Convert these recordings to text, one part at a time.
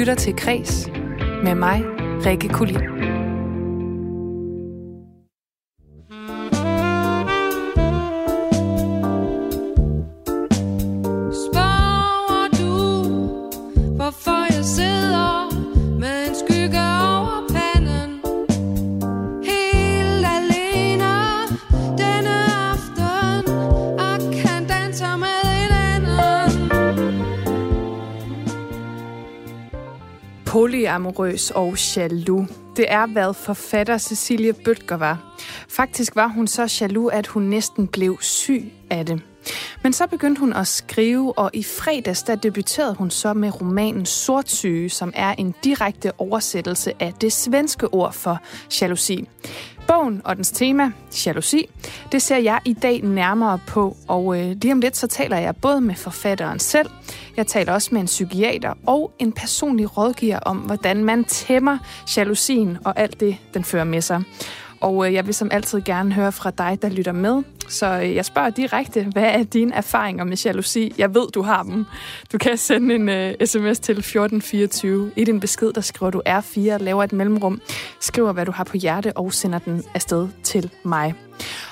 lytter til Kres med mig, Rikke Kulin. Polyamorøs og jaloux. Det er, hvad forfatter Cecilie Bøtger var. Faktisk var hun så jaloux, at hun næsten blev syg af det. Men så begyndte hun at skrive, og i fredags der debuterede hun så med romanen Sortsyge, som er en direkte oversættelse af det svenske ord for jalousi. Bogen og dens tema, jalousi, det ser jeg i dag nærmere på, og øh, lige om lidt så taler jeg både med forfatteren selv, jeg taler også med en psykiater og en personlig rådgiver om, hvordan man tæmmer jalousien og alt det, den fører med sig. Og øh, jeg vil som altid gerne høre fra dig, der lytter med. Så øh, jeg spørger direkte, hvad er dine erfaringer med jalousi? Jeg ved, du har dem. Du kan sende en øh, uh, sms til 1424. I din besked, der skriver du R4, laver et mellemrum, skriver, hvad du har på hjerte og sender den afsted til mig.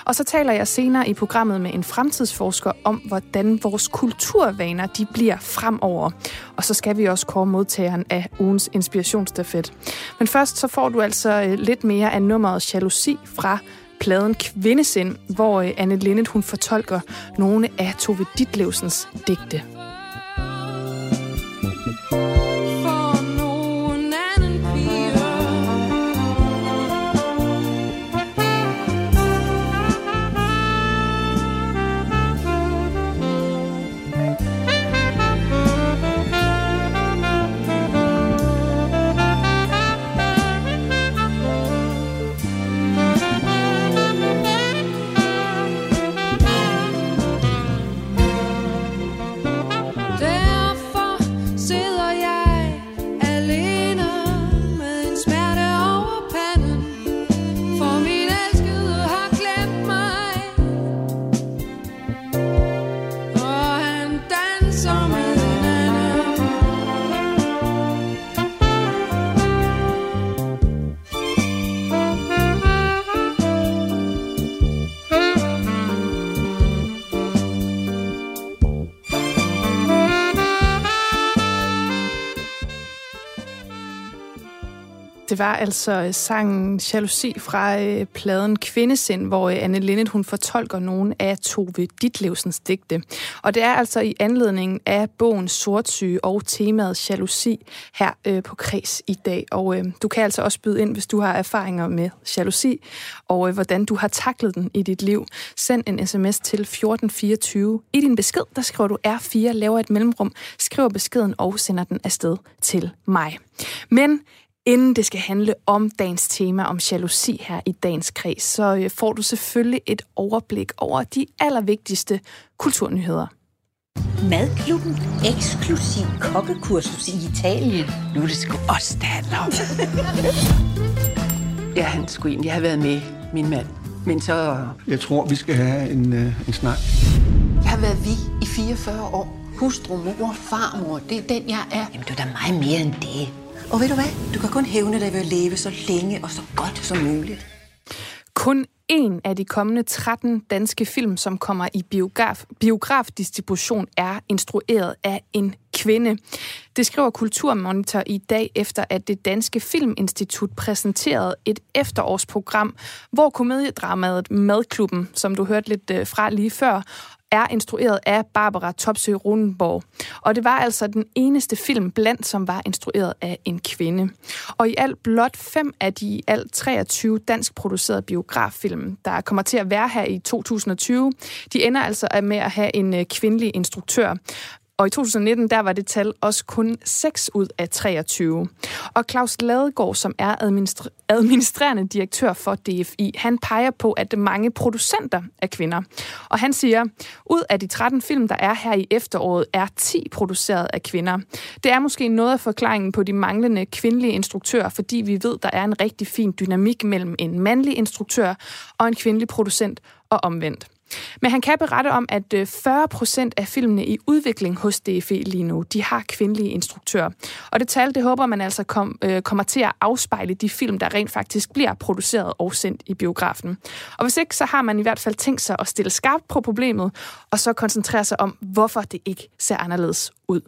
Og så taler jeg senere i programmet med en fremtidsforsker om, hvordan vores kulturvaner de bliver fremover. Og så skal vi også kåre modtageren af ugens inspirationsstafet. Men først så får du altså øh, lidt mere af nummeret Jalousi fra pladen Kvindesind, hvor øh, Anne Linnet hun fortolker nogle af Tove Ditlevsens digte. Det var altså øh, sangen Jalousi fra øh, pladen Kvindesind, hvor øh, Anne Linnet hun fortolker nogle af Tove Ditlevsens digte. Og det er altså i anledning af bogen Sortsyge og temaet jalousi her øh, på Kreds i dag. Og øh, du kan altså også byde ind, hvis du har erfaringer med jalousi, og øh, hvordan du har taklet den i dit liv. Send en sms til 1424. I din besked, der skriver du R4, laver et mellemrum, skriver beskeden og sender den afsted til mig. Men Inden det skal handle om dagens tema om jalousi her i dagens kreds, så øh, får du selvfølgelig et overblik over de allervigtigste kulturnyheder. Madklubben eksklusiv kokkekursus i Italien. Nu er det sgu også, det handler om. ja, han skulle egentlig have været med, min mand. Men så... Jeg tror, vi skal have en, øh, en snak. Jeg har været vi i 44 år. Hustru, mor, farmor, det er den, jeg er. Jamen, du er da meget mere end det. Og ved du hvad? Du kan kun hævne dig ved at leve så længe og så godt som muligt. Kun en af de kommende 13 danske film, som kommer i biograf, biografdistribution, er instrueret af en kvinde. Det skriver Kulturmonitor i dag, efter at det Danske Filminstitut præsenterede et efterårsprogram, hvor komediedramaet Madklubben, som du hørte lidt øh, fra lige før, er instrueret af Barbara Topsø Runenborg. Og det var altså den eneste film blandt, som var instrueret af en kvinde. Og i alt blot fem af de alt 23 dansk producerede biograffilm, der kommer til at være her i 2020, de ender altså med at have en øh, kvindelig instruktør. Og i 2019, der var det tal også kun 6 ud af 23. Og Claus Ladegaard, som er administra- administrerende direktør for DFI, han peger på, at mange producenter er kvinder. Og han siger, ud af de 13 film, der er her i efteråret, er 10 produceret af kvinder. Det er måske noget af forklaringen på de manglende kvindelige instruktører, fordi vi ved, der er en rigtig fin dynamik mellem en mandlig instruktør og en kvindelig producent og omvendt. Men han kan berette om, at øh, 40 procent af filmene i udvikling hos DFE lige nu, de har kvindelige instruktører. Og det tal, det håber man altså kom, øh, kommer til at afspejle de film, der rent faktisk bliver produceret og sendt i biografen. Og hvis ikke, så har man i hvert fald tænkt sig at stille skarpt på problemet, og så koncentrere sig om, hvorfor det ikke ser anderledes ud.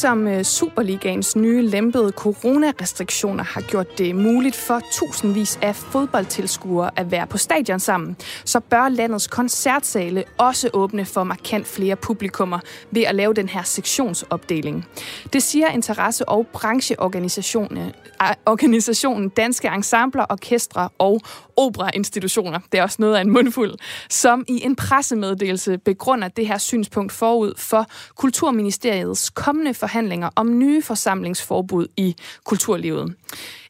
Ligesom øh, Superligaens nye lempede coronarestriktioner har gjort det muligt for tusindvis af fodboldtilskuere at være på stadion sammen, så bør landets koncertsale også åbne for markant flere publikummer ved at lave den her sektionsopdeling. Det siger interesse- og brancheorganisationen organisationen Danske Ensembler, Orkestre og operainstitutioner, det er også noget af en mundfuld, som i en pressemeddelelse begrunder det her synspunkt forud for Kulturministeriets kommende forhandlinger om nye forsamlingsforbud i kulturlivet.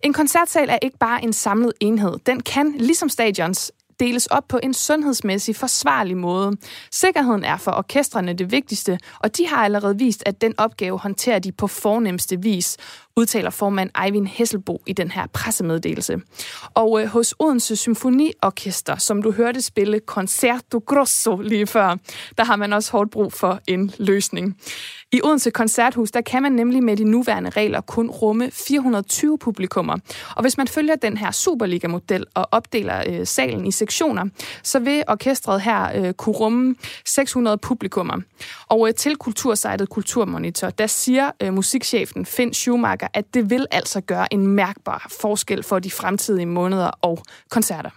En koncertsal er ikke bare en samlet enhed. Den kan, ligesom stadions, deles op på en sundhedsmæssig forsvarlig måde. Sikkerheden er for orkestrene det vigtigste, og de har allerede vist, at den opgave håndterer de på fornemmeste vis, udtaler formand Eivind Hesselbo i den her pressemeddelelse. Og øh, hos Odense Symfoniorkester, som du hørte spille Concerto Grosso lige før, der har man også hårdt brug for en løsning. I Odense Koncerthus, der kan man nemlig med de nuværende regler kun rumme 420 publikummer. Og hvis man følger den her Superliga-model og opdeler øh, salen i sektioner, så vil orkestret her øh, kunne rumme 600 publikummer. Og øh, til kultursejtet Kulturmonitor, der siger øh, musikchefen Finn Schumacher, at det vil altså gøre en mærkbar forskel for de fremtidige måneder og koncerter.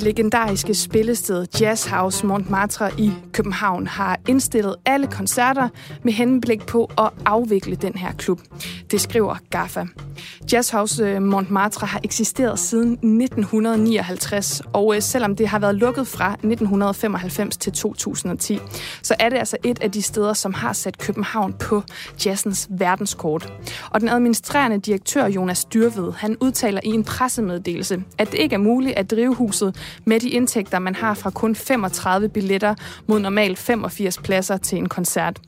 Det legendariske spillested Jazz House Montmartre i København har indstillet alle koncerter med henblik på at afvikle den her klub. Det skriver GAFA. Jazz House øh, Montmartre har eksisteret siden 1959, og øh, selvom det har været lukket fra 1995 til 2010, så er det altså et af de steder, som har sat København på jazzens verdenskort. Og den administrerende direktør Jonas Dyrved, han udtaler i en pressemeddelelse, at det ikke er muligt at drive huset med de indtægter, man har fra kun 35 billetter mod normalt 85 pladser til en koncert.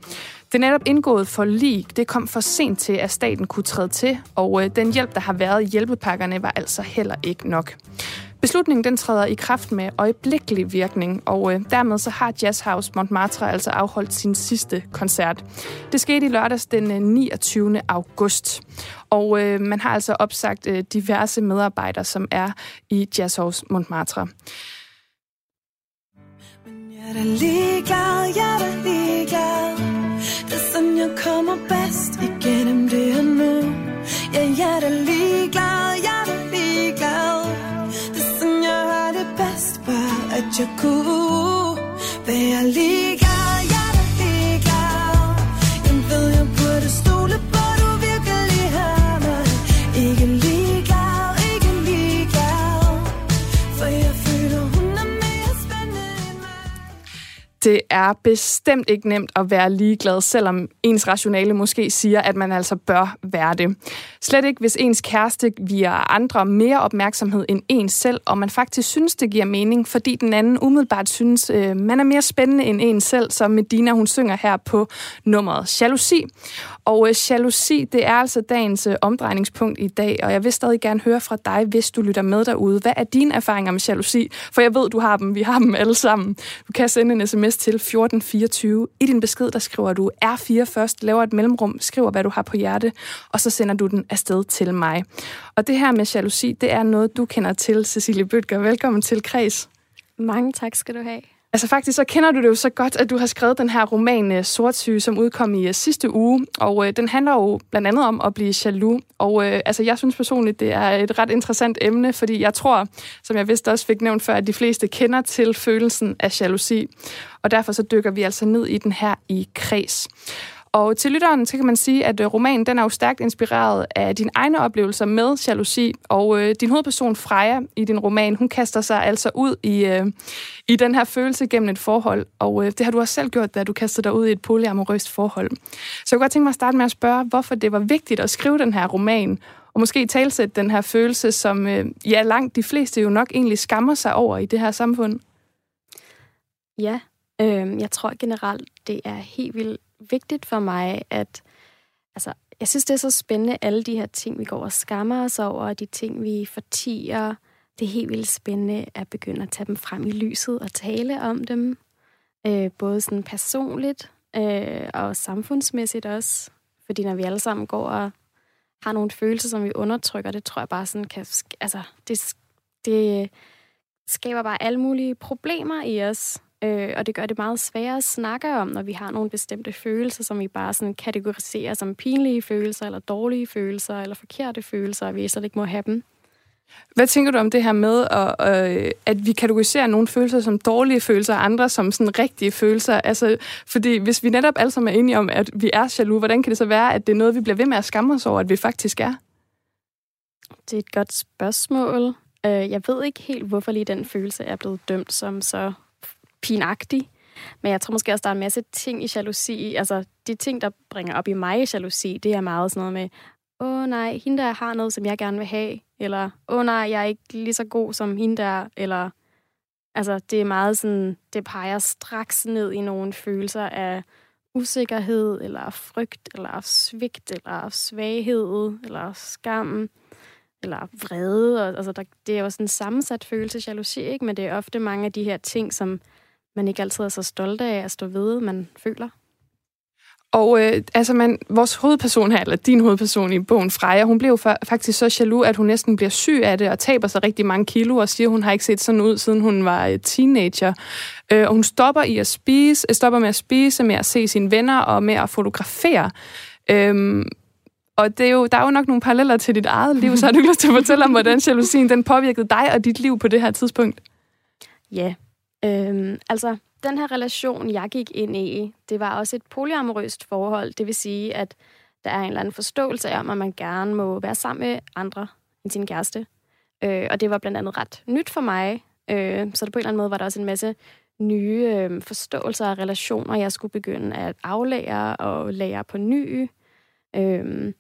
Det netop indgået for lig, det kom for sent til, at staten kunne træde til, og øh, den hjælp, der har været i hjælpepakkerne, var altså heller ikke nok. Beslutningen den træder i kraft med øjeblikkelig virkning, og øh, dermed så har Jazz House Montmartre altså afholdt sin sidste koncert. Det skete i lørdags den øh, 29. august, og øh, man har altså opsagt øh, diverse medarbejdere, som er i Jazz House Montmartre. Men jeg er da ligeglad, jeg er da ligeglad det er sådan, jeg kommer bedst igennem det her nu Ja, jeg er da ligeglad, ligeglad Bare at Det er bestemt ikke nemt at være ligeglad, selvom ens rationale måske siger, at man altså bør være det. Slet ikke, hvis ens kæreste giver andre mere opmærksomhed end ens selv, og man faktisk synes, det giver mening, fordi den anden umiddelbart synes, øh, man er mere spændende end en selv, som Medina hun synger her på nummeret Jalousi. Og øh, jalousi, det er altså dagens øh, omdrejningspunkt i dag, og jeg vil stadig gerne høre fra dig, hvis du lytter med derude. Hvad er dine erfaringer med jalousi? For jeg ved, du har dem. Vi har dem alle sammen. Du kan sende en sms til 1424. I din besked, der skriver du R4 først, laver et mellemrum, skriver, hvad du har på hjerte, og så sender du den afsted til mig. Og det her med jalousi, det er noget, du kender til, Cecilie Bøtger. Velkommen til Kreds. Mange tak skal du have. Altså faktisk, så kender du det jo så godt, at du har skrevet den her roman øh, Sortsyge, som udkom i øh, sidste uge. Og øh, den handler jo blandt andet om at blive jaloux. Og øh, altså, jeg synes personligt, det er et ret interessant emne, fordi jeg tror, som jeg vist også fik nævnt før, at de fleste kender til følelsen af jalousi. Og derfor så dykker vi altså ned i den her i kreds. Og til lytteren, så kan man sige, at øh, romanen den er jo stærkt inspireret af dine egne oplevelser med jalousi. Og øh, din hovedperson Freja i din roman, hun kaster sig altså ud i, øh, i den her følelse gennem et forhold. Og øh, det har du også selv gjort, da du kastede dig ud i et polyamorøst forhold. Så jeg kunne godt tænke mig at starte med at spørge, hvorfor det var vigtigt at skrive den her roman, og måske talsætte den her følelse, som øh, ja, langt de fleste jo nok egentlig skammer sig over i det her samfund. Ja, øh, jeg tror generelt, det er helt vildt vigtigt for mig, at altså, jeg synes, det er så spændende, alle de her ting, vi går og skammer os over, de ting, vi fortiger. Det er helt vildt spændende at begynde at tage dem frem i lyset og tale om dem. Øh, både sådan personligt øh, og samfundsmæssigt også. Fordi når vi alle sammen går og har nogle følelser, som vi undertrykker, det tror jeg bare sådan kan... Altså, det, det skaber bare alle mulige problemer i os. Øh, og det gør det meget sværere at snakke om, når vi har nogle bestemte følelser, som vi bare sådan kategoriserer som pinlige følelser, eller dårlige følelser, eller forkerte følelser, og vi slet ikke må have dem. Hvad tænker du om det her med, at, øh, at vi kategoriserer nogle følelser som dårlige følelser, og andre som sådan rigtige følelser? Altså, fordi hvis vi netop alle sammen er enige om, at vi er jaloux, hvordan kan det så være, at det er noget, vi bliver ved med at skamme os over, at vi faktisk er? Det er et godt spørgsmål. Øh, jeg ved ikke helt, hvorfor lige den følelse er blevet dømt som så pinagtig. Men jeg tror måske også, der er en masse ting i jalousi. Altså, de ting, der bringer op i mig i jalousi, det er meget sådan noget med, åh nej, hende der har noget, som jeg gerne vil have. Eller, åh nej, jeg er ikke lige så god som hende der. Eller, altså, det er meget sådan, det peger straks ned i nogle følelser af usikkerhed, eller frygt, eller svigt, eller svaghed, eller skam, eller vrede. Og, altså, der, det er jo sådan en sammensat følelse, jalousi, ikke? Men det er ofte mange af de her ting, som man ikke altid er så stolt af at stå ved, man føler. Og øh, altså man, vores hovedperson her, eller din hovedperson i bogen, Freja, hun blev faktisk så jaloux, at hun næsten bliver syg af det og taber sig rigtig mange kilo og siger, at hun har ikke set sådan ud, siden hun var øh, teenager. Øh, og hun stopper i at spise, øh, stopper med at spise, med at se sine venner og med at fotografere. Øh, og det er jo, der er jo nok nogle paralleller til dit eget liv, så har du lyst til at fortælle om, hvordan jalousien den påvirkede dig og dit liv på det her tidspunkt? Ja, Øhm, altså, den her relation, jeg gik ind i, det var også et polyamorøst forhold. Det vil sige, at der er en eller anden forståelse af, at man gerne må være sammen med andre end sin kæreste. Øh, og det var blandt andet ret nyt for mig. Øh, så det på en eller anden måde var der også en masse nye øh, forståelser og relationer, jeg skulle begynde at aflære og lære på ny. Øh,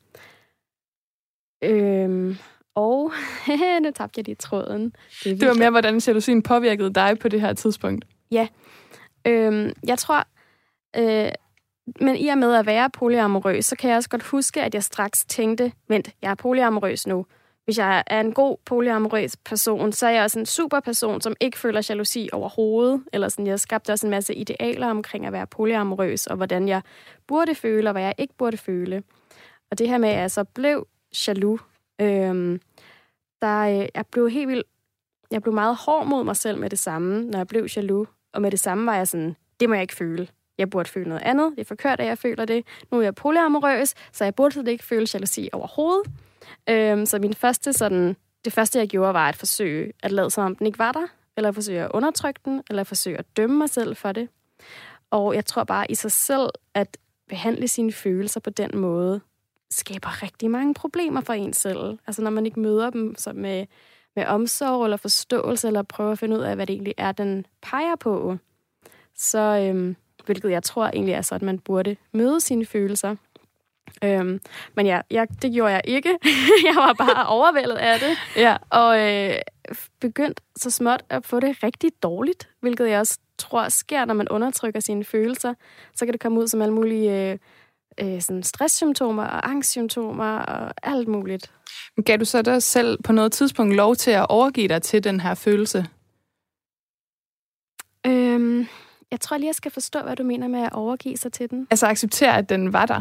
øh, og nu tabte jeg lige tråden. Det, det var mere, hvordan jalousien påvirkede dig på det her tidspunkt. Ja. Øhm, jeg tror, øh, men i og med at være polyamorøs, så kan jeg også godt huske, at jeg straks tænkte, vent, jeg er polyamorøs nu. Hvis jeg er en god polyamorøs person, så er jeg også en super person, som ikke føler jalousi overhovedet. Eller sådan, jeg skabte også en masse idealer omkring at være polyamorøs, og hvordan jeg burde føle, og hvad jeg ikke burde føle. Og det her med, at jeg så blev jaloux, Øhm, der, øh, jeg blev helt vildt, jeg blev meget hård mod mig selv med det samme, når jeg blev jaloux. Og med det samme var jeg sådan, det må jeg ikke føle. Jeg burde føle noget andet. Det er forkert, at jeg føler det. Nu er jeg polyamorøs, så jeg burde slet ikke føle jalousi overhovedet. Øhm, så min første sådan, det første, jeg gjorde, var at forsøge at lade som om den ikke var der, eller at forsøge at undertrykke den, eller at forsøge at dømme mig selv for det. Og jeg tror bare i sig selv, at behandle sine følelser på den måde, skaber rigtig mange problemer for en selv. Altså når man ikke møder dem så med, med omsorg eller forståelse, eller prøver at finde ud af, hvad det egentlig er, den peger på. Så, øhm, hvilket jeg tror egentlig er så, at man burde møde sine følelser. Øhm, men ja, jeg, det gjorde jeg ikke. jeg var bare overvældet af det. Ja. Og øh, begyndte så småt at få det rigtig dårligt, hvilket jeg også tror sker, når man undertrykker sine følelser. Så kan det komme ud som alle mulige... Øh, øh, sådan stresssymptomer og angstsymptomer og alt muligt. Gav du så dig selv på noget tidspunkt lov til at overgive dig til den her følelse? Øhm, jeg tror lige, jeg skal forstå, hvad du mener med at overgive sig til den. Altså acceptere, at den var der?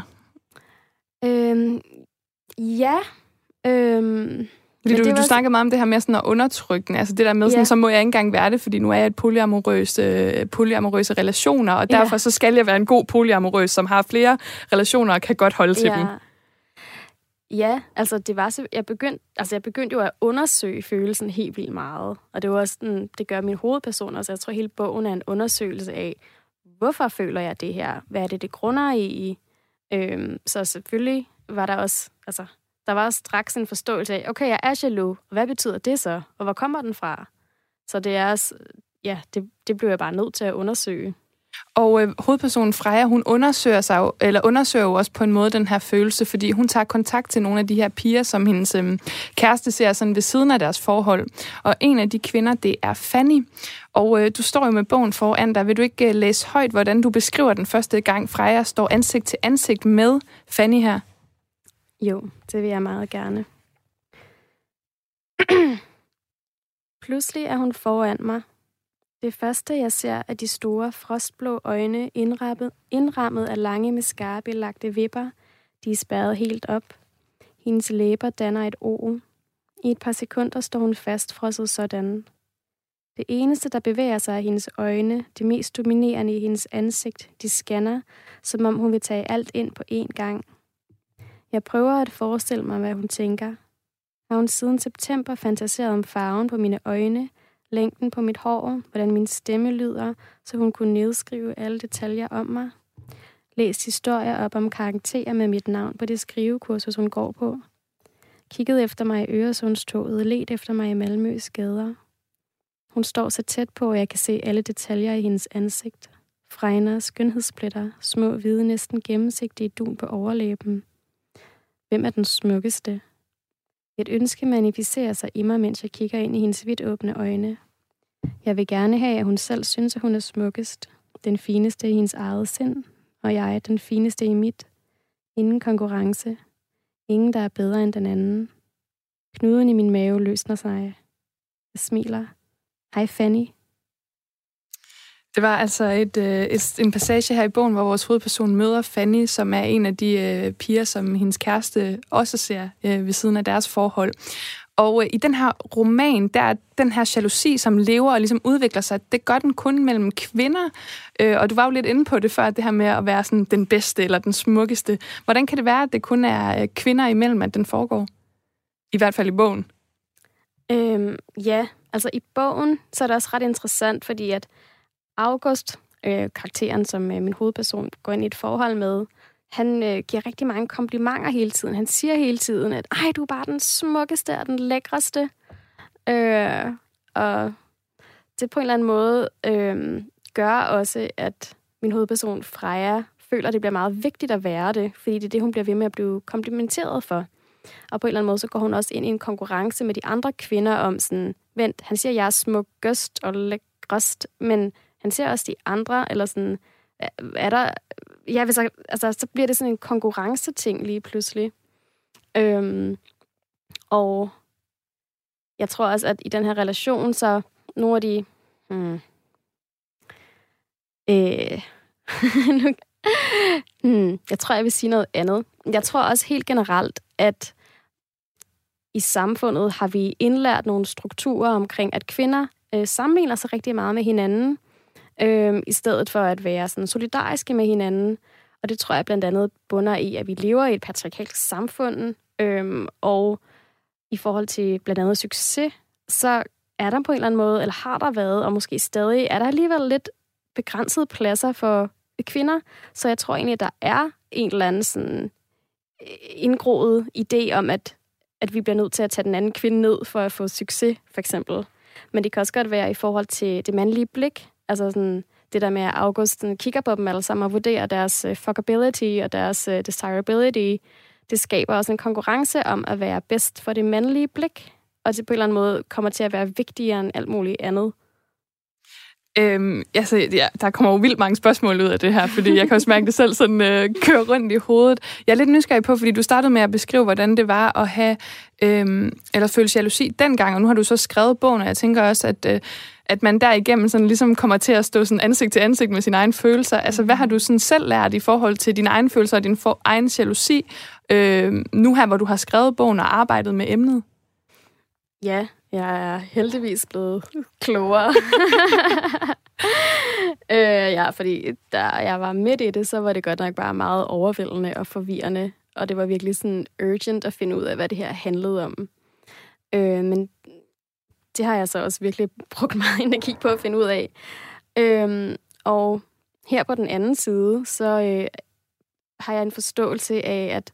Øhm, ja. Øhm, fordi du, du snakker meget om det her med sådan at undertrykke Altså det der med, sådan, ja. så må jeg ikke engang være det, fordi nu er jeg et polyamorøse, øh, polyamorøse relationer, og derfor ja. så skal jeg være en god polyamorøs, som har flere relationer og kan godt holde til ja. dem. Ja, altså det var så, jeg begyndte, altså jeg begyndte jo at undersøge følelsen helt vildt meget. Og det var også sådan, det gør min hovedperson også. Jeg tror hele bogen er en undersøgelse af, hvorfor føler jeg det her? Hvad er det, det grunder i? Øhm, så selvfølgelig var der også, altså, der var straks en forståelse af, okay, jeg er jaloux, hvad betyder det så, og hvor kommer den fra? Så det er også, ja, det, det blev jeg bare nødt til at undersøge. Og øh, hovedpersonen Freja, hun undersøger, sig jo, eller undersøger jo også på en måde den her følelse, fordi hun tager kontakt til nogle af de her piger, som hendes øh, kæreste ser sådan ved siden af deres forhold. Og en af de kvinder, det er Fanny. Og øh, du står jo med bogen foran dig. Vil du ikke øh, læse højt, hvordan du beskriver den første gang, Freja står ansigt til ansigt med Fanny her? Jo, det vil jeg meget gerne. Pludselig er hun foran mig, det første, jeg ser, er de store, frostblå øjne indrammet, indrammet af lange med skarpe lagte vipper. De er spærret helt op. Hendes læber danner et O. I et par sekunder står hun fastfrosset sådan. Det eneste, der bevæger sig, er hendes øjne, det mest dominerende i hendes ansigt. De scanner, som om hun vil tage alt ind på én gang. Jeg prøver at forestille mig, hvad hun tænker. Har hun siden september fantaseret om farven på mine øjne, længden på mit hår, hvordan min stemme lyder, så hun kunne nedskrive alle detaljer om mig. Læst historier op om karakterer med mit navn på det skrivekursus, hun går på. Kigget efter mig i Øresundstoget, let efter mig i Malmøs gader. Hun står så tæt på, at jeg kan se alle detaljer i hendes ansigt. Fregner, skønhedspletter, små hvide, næsten gennemsigtige dun på overlæben. Hvem er den smukkeste? Et ønske manifesterer sig i mig, mens jeg kigger ind i hendes vidt åbne øjne. Jeg vil gerne have, at hun selv synes, at hun er smukkest, den fineste i hendes eget sind, og jeg er den fineste i mit. Ingen konkurrence. Ingen, der er bedre end den anden. Knuden i min mave løsner sig. Jeg smiler. Hej Fanny. Det var altså et, øh, et, en passage her i bogen, hvor vores hovedperson møder Fanny, som er en af de øh, piger, som hendes kæreste også ser øh, ved siden af deres forhold. Og øh, i den her roman, der er den her jalousi, som lever og ligesom udvikler sig, det gør den kun mellem kvinder. Øh, og du var jo lidt inde på det før, det her med at være sådan den bedste eller den smukkeste. Hvordan kan det være, at det kun er øh, kvinder imellem, at den foregår? I hvert fald i bogen. Øhm, ja, altså i bogen, så er det også ret interessant, fordi at August, øh, karakteren, som øh, min hovedperson går ind i et forhold med, han øh, giver rigtig mange komplimenter hele tiden. Han siger hele tiden, at ej, du er bare den smukkeste og den lækreste. Øh, og det på en eller anden måde øh, gør også, at min hovedperson Freja føler, at det bliver meget vigtigt at være det, fordi det er det, hun bliver ved med at blive komplimenteret for. Og på en eller anden måde, så går hun også ind i en konkurrence med de andre kvinder om sådan, vent, han siger, jeg er smukkest og lækrest, men han ser også de andre, eller sådan, er der, ja, hvis jeg, altså, så bliver det sådan en konkurrenceting lige pludselig. Øhm, og jeg tror også, at i den her relation, så nogle af de... Hmm, øh, hmm, jeg tror, jeg vil sige noget andet. Jeg tror også helt generelt, at i samfundet har vi indlært nogle strukturer omkring, at kvinder øh, sammenligner sig rigtig meget med hinanden øh, i stedet for at være sådan solidariske med hinanden. Og det tror jeg blandt andet bunder i, at vi lever i et patriarkalsk samfund, øh, og i forhold til blandt andet succes, så er der på en eller anden måde, eller har der været, og måske stadig, er der alligevel lidt begrænsede pladser for kvinder. Så jeg tror egentlig, at der er en eller anden sådan øh, indgroet idé om, at, at vi bliver nødt til at tage den anden kvinde ned for at få succes, for eksempel. Men det kan også godt være i forhold til det mandlige blik, Altså sådan, det der med, at August kigger på dem alle sammen og vurderer deres uh, fuckability og deres uh, desirability, det skaber også en konkurrence om at være bedst for det mandlige blik, og det på en eller anden måde kommer til at være vigtigere end alt muligt andet. Øhm, altså, ja, der kommer jo vildt mange spørgsmål ud af det her, fordi jeg kan også mærke det selv sådan øh, køre rundt i hovedet. Jeg er lidt nysgerrig på, fordi du startede med at beskrive, hvordan det var at have, øhm, eller føle jalousi dengang, og nu har du så skrevet bogen, og jeg tænker også, at, øh, at man derigennem sådan ligesom kommer til at stå sådan ansigt til ansigt med sine egne følelser. Altså, hvad har du sådan selv lært i forhold til dine egne følelser og din for, egen jalousi, øh, nu her, hvor du har skrevet bogen og arbejdet med emnet? Ja, jeg er heldigvis blevet klogere. øh, ja, fordi da jeg var midt i det, så var det godt nok bare meget overvældende og forvirrende. Og det var virkelig sådan urgent at finde ud af, hvad det her handlede om. Øh, men det har jeg så også virkelig brugt meget energi på at finde ud af. Øh, og her på den anden side, så øh, har jeg en forståelse af, at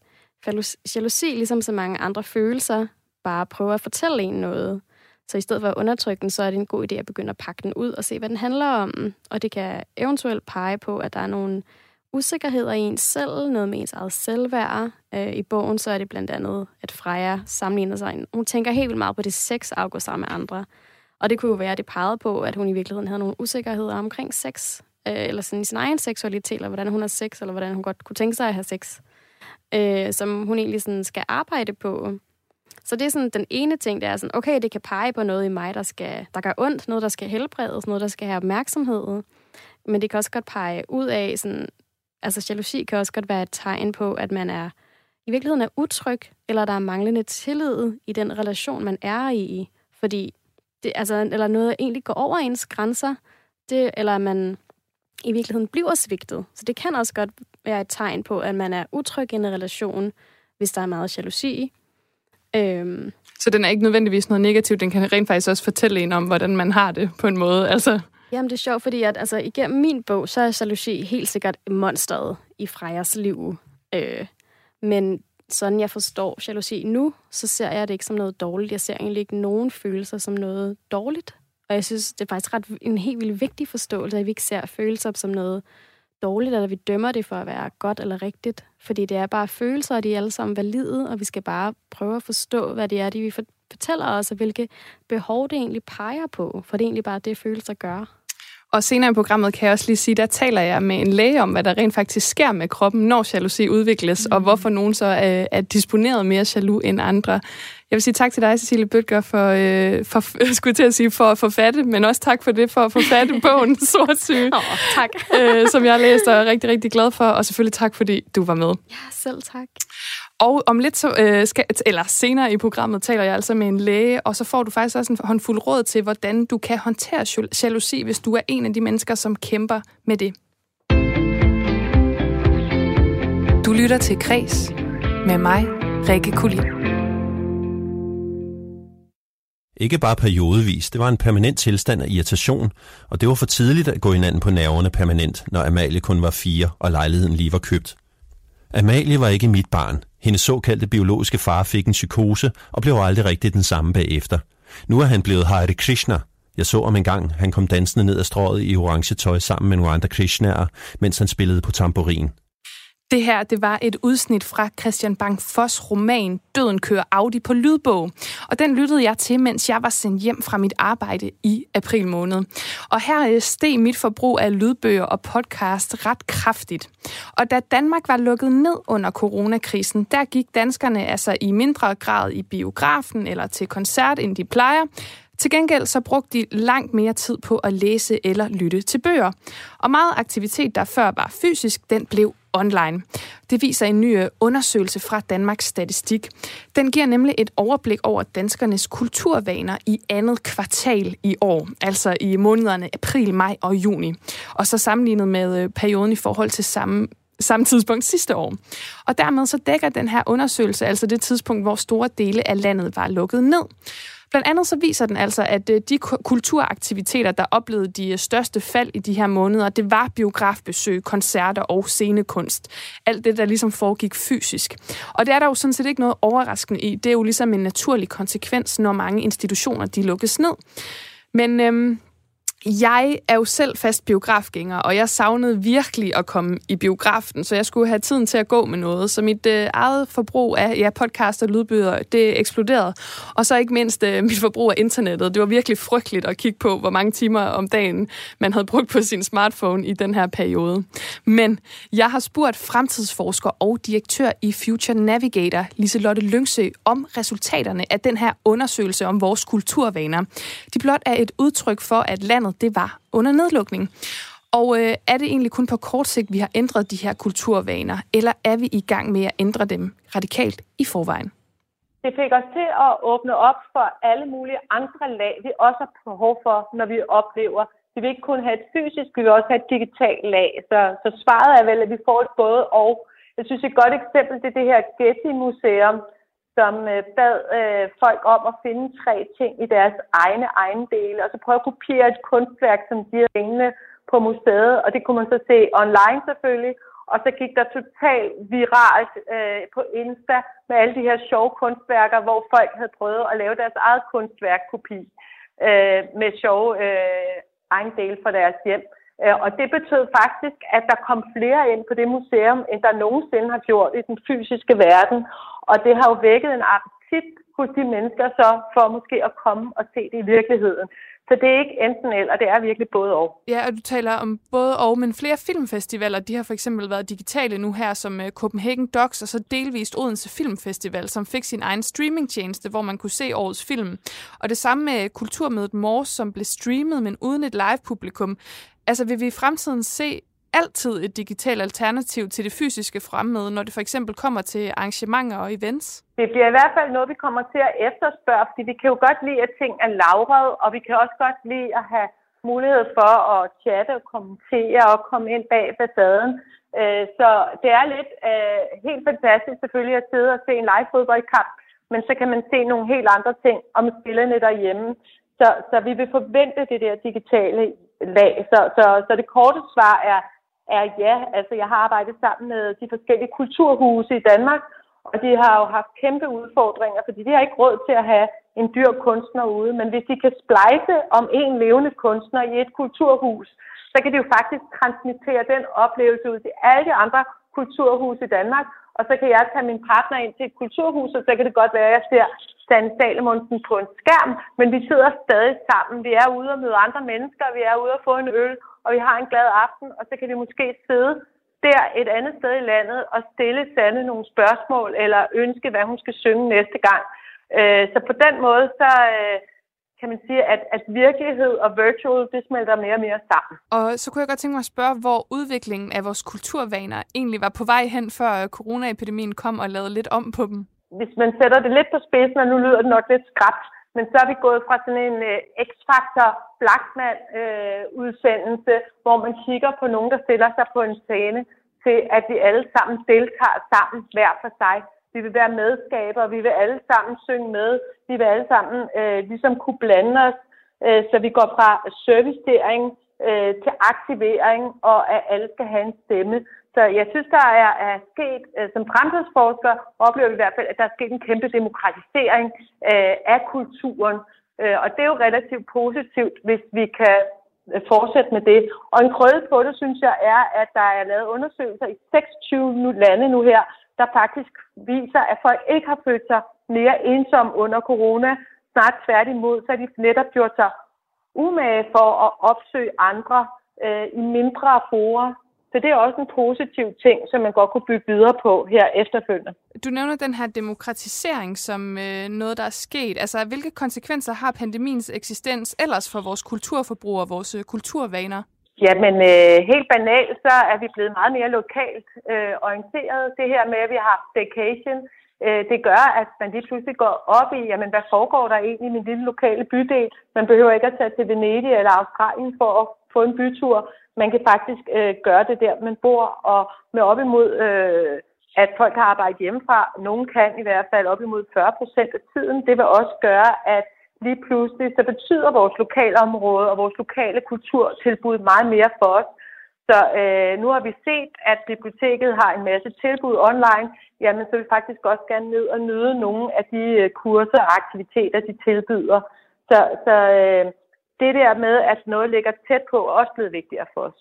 jalousi, ligesom så mange andre følelser, bare prøver at fortælle en noget. Så i stedet for at undertrykke den, så er det en god idé at begynde at pakke den ud og se, hvad den handler om. Og det kan eventuelt pege på, at der er nogle usikkerheder i ens selv, noget med ens eget selvværd. Øh, I bogen så er det blandt andet, at Freja sammenligner sig. Hun tænker helt vildt meget på det sex, afgår sammen med andre. Og det kunne jo være, at det pegede på, at hun i virkeligheden havde nogle usikkerheder omkring sex, øh, eller sådan i sin egen seksualitet, eller hvordan hun har sex, eller hvordan hun godt kunne tænke sig at have sex, øh, som hun egentlig sådan skal arbejde på. Så det er sådan den ene ting, der er sådan, okay, det kan pege på noget i mig, der, skal, der gør ondt, noget, der skal helbredes, noget, der skal have opmærksomhed. Men det kan også godt pege ud af, sådan, altså jalousi kan også godt være et tegn på, at man er i virkeligheden er utryg, eller der er manglende tillid i den relation, man er i. Fordi det, altså, eller noget egentlig går over ens grænser, det, eller man i virkeligheden bliver svigtet. Så det kan også godt være et tegn på, at man er utryg i en relation, hvis der er meget jalousi. Øhm. Så den er ikke nødvendigvis noget negativt, den kan rent faktisk også fortælle en om, hvordan man har det på en måde. Altså. Jamen, det er sjovt, fordi at, altså, igennem min bog, så er jalousi helt sikkert monsteret i Frejas liv. Øh, men sådan jeg forstår jalousi nu, så ser jeg det ikke som noget dårligt. Jeg ser egentlig ikke nogen følelser som noget dårligt. Og jeg synes, det er faktisk ret en helt vildt vigtig forståelse, at vi ikke ser følelser som noget dårligt, eller vi dømmer det for at være godt eller rigtigt. Fordi det er bare følelser, og de er alle sammen valide, og vi skal bare prøve at forstå, hvad det er, de vi fortæller os, og hvilke behov det egentlig peger på. For det er egentlig bare det, følelser gør. Og senere i programmet kan jeg også lige sige, der taler jeg med en læge om, hvad der rent faktisk sker med kroppen, når jalousi udvikles, mm. og hvorfor nogen så er, er disponeret mere jaloux end andre. Jeg vil sige tak til dig, Cecilie Bøtger, for, øh, for, skulle til at sige, for at forfatte, men også tak for det, for at forfatte bogen Sort Syge, oh, tak. øh, som jeg har læst og er rigtig, rigtig glad for. Og selvfølgelig tak, fordi du var med. Ja, selv tak. Og om lidt, så, øh, skal, eller senere i programmet, taler jeg altså med en læge, og så får du faktisk også en håndfuld råd til, hvordan du kan håndtere jalousi, hvis du er en af de mennesker, som kæmper med det. Du lytter til Kres med mig, Rikke Kulin. Ikke bare periodevis, det var en permanent tilstand af irritation, og det var for tidligt at gå hinanden på nerverne permanent, når Amalie kun var fire, og lejligheden lige var købt. Amalie var ikke mit barn. Hendes såkaldte biologiske far fik en psykose og blev aldrig rigtig den samme bagefter. Nu er han blevet Hare Krishna. Jeg så om en gang, han kom dansende ned ad strået i orange tøj sammen med nogle andre Krishnaer, mens han spillede på tamburin. Det her, det var et udsnit fra Christian Bang Foss roman Døden kører Audi på lydbog. Og den lyttede jeg til, mens jeg var sendt hjem fra mit arbejde i april måned. Og her øh, steg mit forbrug af lydbøger og podcast ret kraftigt. Og da Danmark var lukket ned under coronakrisen, der gik danskerne altså i mindre grad i biografen eller til koncert, end de plejer. Til gengæld så brugte de langt mere tid på at læse eller lytte til bøger. Og meget aktivitet, der før var fysisk, den blev online. Det viser en ny øh, undersøgelse fra Danmarks Statistik. Den giver nemlig et overblik over danskernes kulturvaner i andet kvartal i år, altså i månederne april, maj og juni. Og så sammenlignet med øh, perioden i forhold til samme samme tidspunkt sidste år. Og dermed så dækker den her undersøgelse altså det tidspunkt, hvor store dele af landet var lukket ned. Blandt andet så viser den altså, at øh, de kulturaktiviteter, der oplevede de øh, største fald i de her måneder, det var biografbesøg, koncerter og scenekunst. Alt det, der ligesom foregik fysisk. Og det er der jo sådan set ikke noget overraskende i. Det er jo ligesom en naturlig konsekvens, når mange institutioner de lukkes ned. Men øhm, jeg er jo selv fast biografgænger, og jeg savnede virkelig at komme i biografen, så jeg skulle have tiden til at gå med noget. Så mit øh, eget forbrug af ja, podcast og lydbøger, det eksploderede. Og så ikke mindst øh, mit forbrug af internettet. Det var virkelig frygteligt at kigge på, hvor mange timer om dagen man havde brugt på sin smartphone i den her periode. Men jeg har spurgt fremtidsforsker og direktør i Future Navigator, Liselotte Lyngsø, om resultaterne af den her undersøgelse om vores kulturvaner. De blot er et udtryk for, at landet det var under nedlukning. Og øh, er det egentlig kun på kort sigt, vi har ændret de her kulturvaner, eller er vi i gang med at ændre dem radikalt i forvejen? Det fik os til at åbne op for alle mulige andre lag, vi også har behov for, når vi oplever. Vi vil ikke kun have et fysisk, vi vil også have et digitalt lag. Så, så svaret er vel, at vi får et både og. Jeg synes, et godt eksempel det er det her Getty-museum, som øh, bad øh, folk om at finde tre ting i deres egne ejendele, og så prøve at kopiere et kunstværk, som de havde hængende på museet, og det kunne man så se online selvfølgelig, og så gik der totalt viralt øh, på Insta med alle de her sjove kunstværker, hvor folk havde prøvet at lave deres eget kunstværkkopi øh, med sjove øh, ejendele fra deres hjem. Øh, og det betød faktisk, at der kom flere ind på det museum, end der nogensinde har gjort i den fysiske verden. Og det har jo vækket en appetit hos de mennesker så for måske at komme og se det i virkeligheden. Så det er ikke enten eller, det er virkelig både og. Ja, og du taler om både og, men flere filmfestivaler, de har for eksempel været digitale nu her, som øh, Copenhagen Docs, og så delvist Odense Filmfestival, som fik sin egen streamingtjeneste, hvor man kunne se årets film. Og det samme med Kulturmødet Mors, som blev streamet, men uden et live-publikum. Altså vil vi i fremtiden se altid et digitalt alternativ til det fysiske fremmøde, når det for eksempel kommer til arrangementer og events? Det bliver i hvert fald noget, vi kommer til at efterspørge, fordi vi kan jo godt lide, at ting er lavret, og vi kan også godt lide at have mulighed for at chatte og kommentere og komme ind bag facaden. Øh, så det er lidt øh, helt fantastisk selvfølgelig at sidde og se en live fodboldkamp, men så kan man se nogle helt andre ting om spillerne derhjemme. Så, så vi vil forvente det der digitale lag. Så, så, så det korte svar er, er ja. Altså, jeg har arbejdet sammen med de forskellige kulturhuse i Danmark, og de har jo haft kæmpe udfordringer, fordi de har ikke råd til at have en dyr kunstner ude. Men hvis de kan splejse om en levende kunstner i et kulturhus, så kan de jo faktisk transmittere den oplevelse ud til alle de andre kulturhuse i Danmark. Og så kan jeg tage min partner ind til et kulturhus, og så kan det godt være, at jeg ser Dan Salomonsen på en skærm, men vi sidder stadig sammen. Vi er ude og møde andre mennesker, vi er ude og få en øl, og vi har en glad aften, og så kan vi måske sidde der et andet sted i landet og stille Sande nogle spørgsmål, eller ønske, hvad hun skal synge næste gang. Øh, så på den måde, så øh, kan man sige, at, at virkelighed og virtual, det smelter mere og mere sammen. Og så kunne jeg godt tænke mig at spørge, hvor udviklingen af vores kulturvaner egentlig var på vej hen, før coronaepidemien kom og lavede lidt om på dem? Hvis man sætter det lidt på spidsen, og nu lyder det nok lidt skræbt, men så er vi gået fra sådan en uh, X-Factor Blackman uh, udsendelse, hvor man kigger på nogen, der stiller sig på en scene, til at vi alle sammen deltager sammen hver for sig. Vi vil være medskabere, vi vil alle sammen synge med, vi vil alle sammen øh, ligesom kunne blande os, øh, så vi går fra servicering øh, til aktivering, og at alle skal have en stemme. Så jeg synes, der er, er sket, øh, som fremtidsforsker oplever vi i hvert fald, at der er sket en kæmpe demokratisering øh, af kulturen. Øh, og det er jo relativt positivt, hvis vi kan øh, fortsætte med det. Og en krøde på det, synes jeg, er, at der er lavet undersøgelser i 26 lande nu her, der faktisk viser, at folk ikke har følt sig mere ensomme under corona. Snart tværtimod, så har de netop gjort sig umage for at opsøge andre øh, i mindre forer, så det er også en positiv ting, som man godt kunne bygge videre på her efterfølgende. Du nævner den her demokratisering som øh, noget, der er sket. Altså, hvilke konsekvenser har pandemiens eksistens ellers for vores kulturforbrug og vores øh, kulturvaner? Jamen, øh, helt banalt, så er vi blevet meget mere lokalt øh, orienteret. Det her med, at vi har vacation, øh, det gør, at man lige pludselig går op i, jamen, hvad foregår der egentlig i min lille lokale bydel? Man behøver ikke at tage til Venedig eller Australien for at få en bytur man kan faktisk øh, gøre det der, man bor, og med op imod, øh, at folk har arbejdet hjemmefra. nogen kan i hvert fald op imod 40 procent af tiden. Det vil også gøre, at lige pludselig, så betyder vores lokalområde og vores lokale kulturtilbud meget mere for os. Så øh, nu har vi set, at biblioteket har en masse tilbud online. Jamen, så vil vi faktisk også gerne ned og nyde nogle af de øh, kurser og aktiviteter, de tilbyder. Så, så øh, det der med, at noget ligger tæt på, er også blevet vigtigere for os.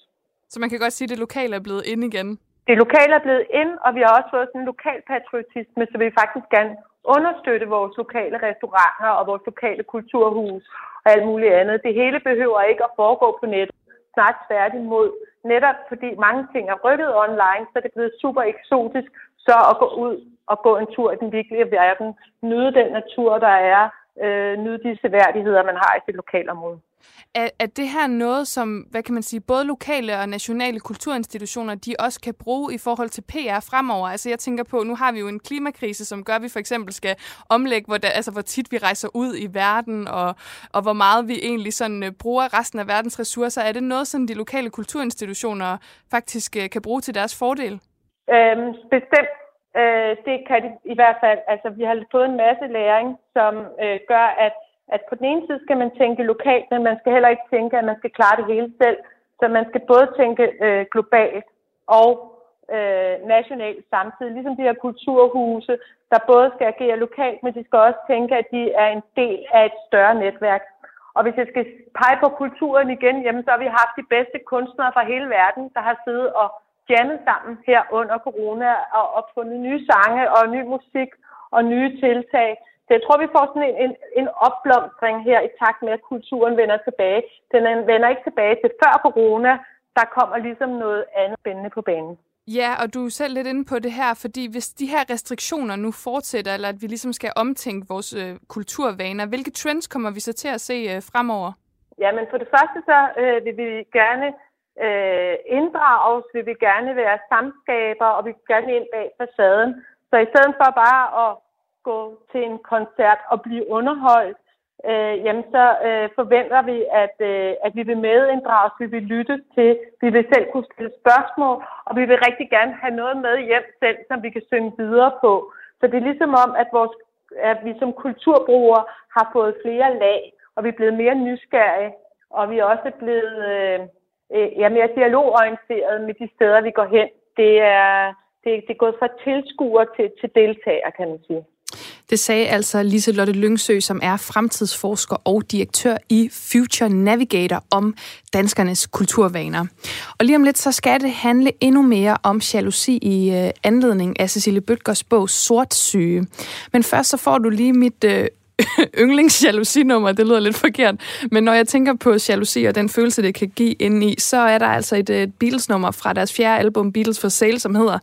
Så man kan godt sige, at det lokale er blevet ind igen? Det lokale er blevet ind, og vi har også fået sådan en lokal patriotisme, så vi faktisk gerne understøtte vores lokale restauranter og vores lokale kulturhus og alt muligt andet. Det hele behøver ikke at foregå på nettet, snart tværtimod. Netop fordi mange ting er rykket online, så det er blevet super eksotisk så at gå ud og gå en tur i den virkelige verden, nyde den natur, der er, øh, nyde de seværdigheder, man har i sit lokalområde. Er, er det her noget, som, hvad kan man sige, både lokale og nationale kulturinstitutioner, de også kan bruge i forhold til PR fremover? Altså jeg tænker på, nu har vi jo en klimakrise, som gør, at vi for eksempel skal omlægge, hvor, der, altså, hvor tit vi rejser ud i verden, og, og hvor meget vi egentlig sådan, øh, bruger resten af verdens ressourcer. Er det noget, som de lokale kulturinstitutioner faktisk øh, kan bruge til deres fordel? Øhm, bestemt. Øh, det kan de i hvert fald. Altså, vi har fået en masse læring, som øh, gør, at at på den ene side skal man tænke lokalt, men man skal heller ikke tænke, at man skal klare det hele selv. Så man skal både tænke øh, globalt og øh, nationalt samtidig, ligesom de her kulturhuse, der både skal agere lokalt, men de skal også tænke, at de er en del af et større netværk. Og hvis jeg skal pege på kulturen igen, jamen, så har vi haft de bedste kunstnere fra hele verden, der har siddet og jammet sammen her under corona og opfundet nye sange og ny musik og nye tiltag. Så jeg tror, vi får sådan en, en, en opblomstring her i takt med, at kulturen vender tilbage. Den vender ikke tilbage til før corona. Der kommer ligesom noget andet spændende på banen. Ja, og du er selv lidt inde på det her, fordi hvis de her restriktioner nu fortsætter, eller at vi ligesom skal omtænke vores øh, kulturvaner, hvilke trends kommer vi så til at se øh, fremover? Ja, men for det første så øh, vil vi gerne øh, inddrages, vi vil gerne være samskaber, og vi vil gerne ind bag facaden. Så i stedet for bare at gå til en koncert og blive underholdt, øh, jamen så øh, forventer vi, at, øh, at vi vil medinddrages, vi vil lytte til, vi vil selv kunne stille spørgsmål, og vi vil rigtig gerne have noget med hjem selv, som vi kan synge videre på. Så det er ligesom om, at, vores, at vi som kulturbrugere har fået flere lag, og vi er blevet mere nysgerrige, og vi er også blevet øh, øh ja, mere dialogorienteret med de steder, vi går hen. Det er, det, det er gået fra tilskuer til, til deltager, kan man sige. Det sagde altså Lise Lotte Lyngsø, som er fremtidsforsker og direktør i Future Navigator om danskernes kulturvaner. Og lige om lidt, så skal det handle endnu mere om jalousi i øh, anledning af Cecilie Bøtgers bog Sort Syge. Men først så får du lige mit øh, yndlingsjalousinummer, det lyder lidt forkert, men når jeg tænker på jalousi og den følelse, det kan give ind i, så er der altså et, et Beatles-nummer fra deres fjerde album, Beatles for Sale, som hedder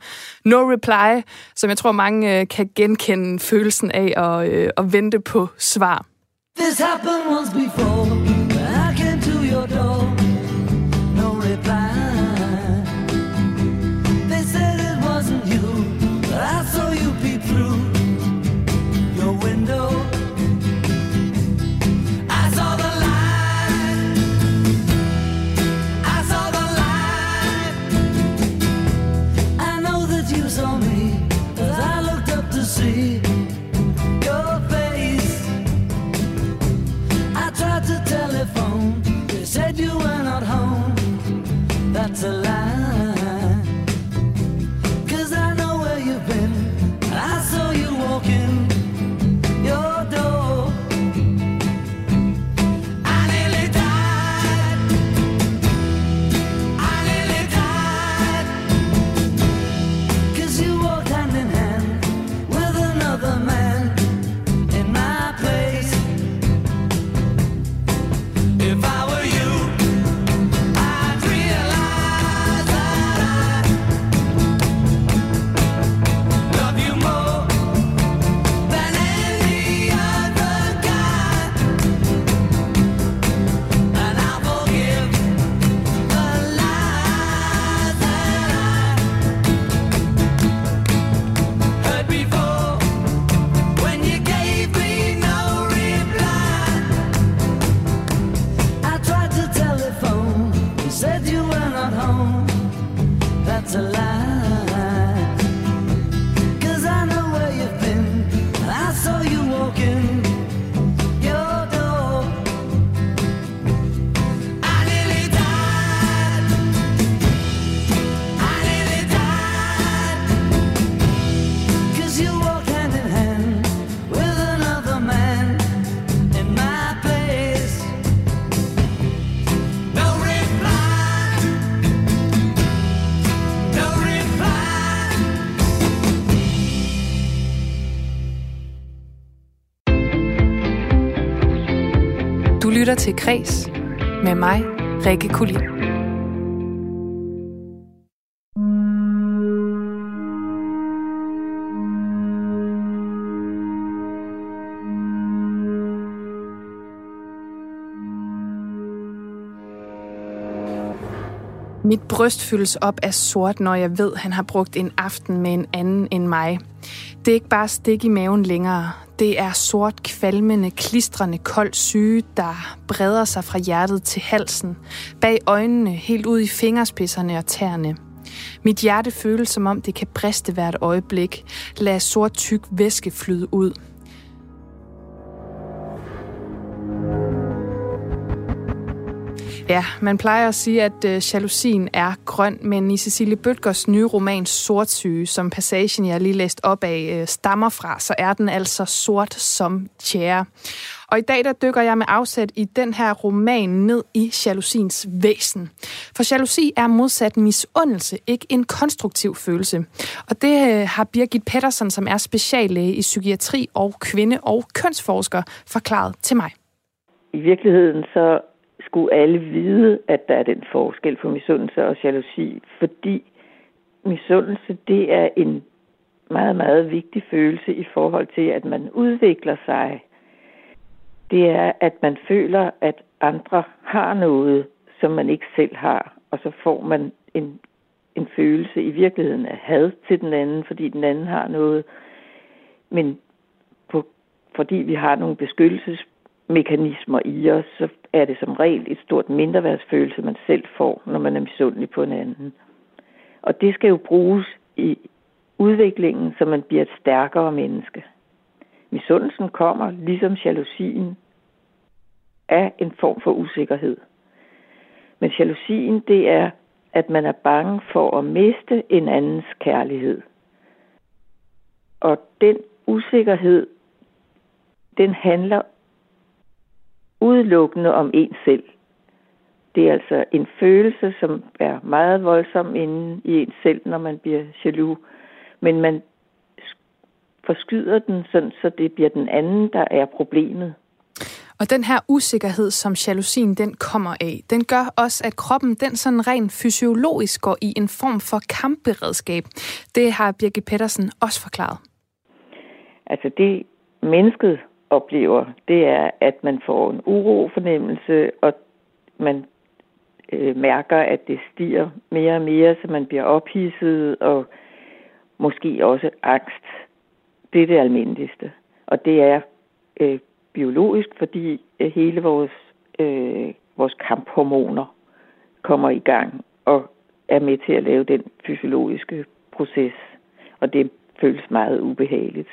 No Reply, som jeg tror mange øh, kan genkende følelsen af at, øh, at vente på svar. This happened once before, I came to your door, lytter Kres med mig, Rikke Kulin. Mit bryst fyldes op af sort, når jeg ved, han har brugt en aften med en anden end mig. Det er ikke bare stik i maven længere. Det er sort, kvalmende, klistrende, kold syge, der breder sig fra hjertet til halsen, bag øjnene, helt ud i fingerspidserne og tæerne. Mit hjerte føles, som om det kan briste hvert øjeblik. Lad sort tyk væske flyde ud. Ja, man plejer at sige, at øh, jalousien er grøn, men i Cecilie Bøtgers nye roman Sortsyge, som passagen, jeg lige læst op af, øh, stammer fra, så er den altså sort som tjære. Og i dag der dykker jeg med afsæt i den her roman ned i jalousiens væsen. For jalousi er modsat misundelse, ikke en konstruktiv følelse. Og det øh, har Birgit Pettersson, som er speciallæge i psykiatri og kvinde- og kønsforsker, forklaret til mig. I virkeligheden så skulle alle vide, at der er den forskel på misundelse og jalousi, fordi misundelse, det er en meget, meget vigtig følelse i forhold til, at man udvikler sig. Det er, at man føler, at andre har noget, som man ikke selv har, og så får man en, en følelse i virkeligheden af had til den anden, fordi den anden har noget. Men på, fordi vi har nogle beskyttelses mekanismer i os, så er det som regel et stort mindreværdsfølelse, man selv får, når man er misundelig på en anden. Og det skal jo bruges i udviklingen, så man bliver et stærkere menneske. Misundelsen kommer, ligesom jalousien, af en form for usikkerhed. Men jalousien, det er, at man er bange for at miste en andens kærlighed. Og den usikkerhed, den handler udelukkende om en selv. Det er altså en følelse, som er meget voldsom inde i en selv, når man bliver jaloux. Men man forskyder den, sådan, så det bliver den anden, der er problemet. Og den her usikkerhed, som jalousien den kommer af, den gør også, at kroppen den sådan rent fysiologisk går i en form for kampberedskab. Det har Birgit Pettersen også forklaret. Altså det mennesket oplever, det er, at man får en urofornemmelse, og man øh, mærker, at det stiger mere og mere, så man bliver ophidset, og måske også angst. Det er det almindeligste. Og det er øh, biologisk, fordi øh, hele vores, øh, vores kamphormoner kommer i gang og er med til at lave den fysiologiske proces. Og det føles meget ubehageligt.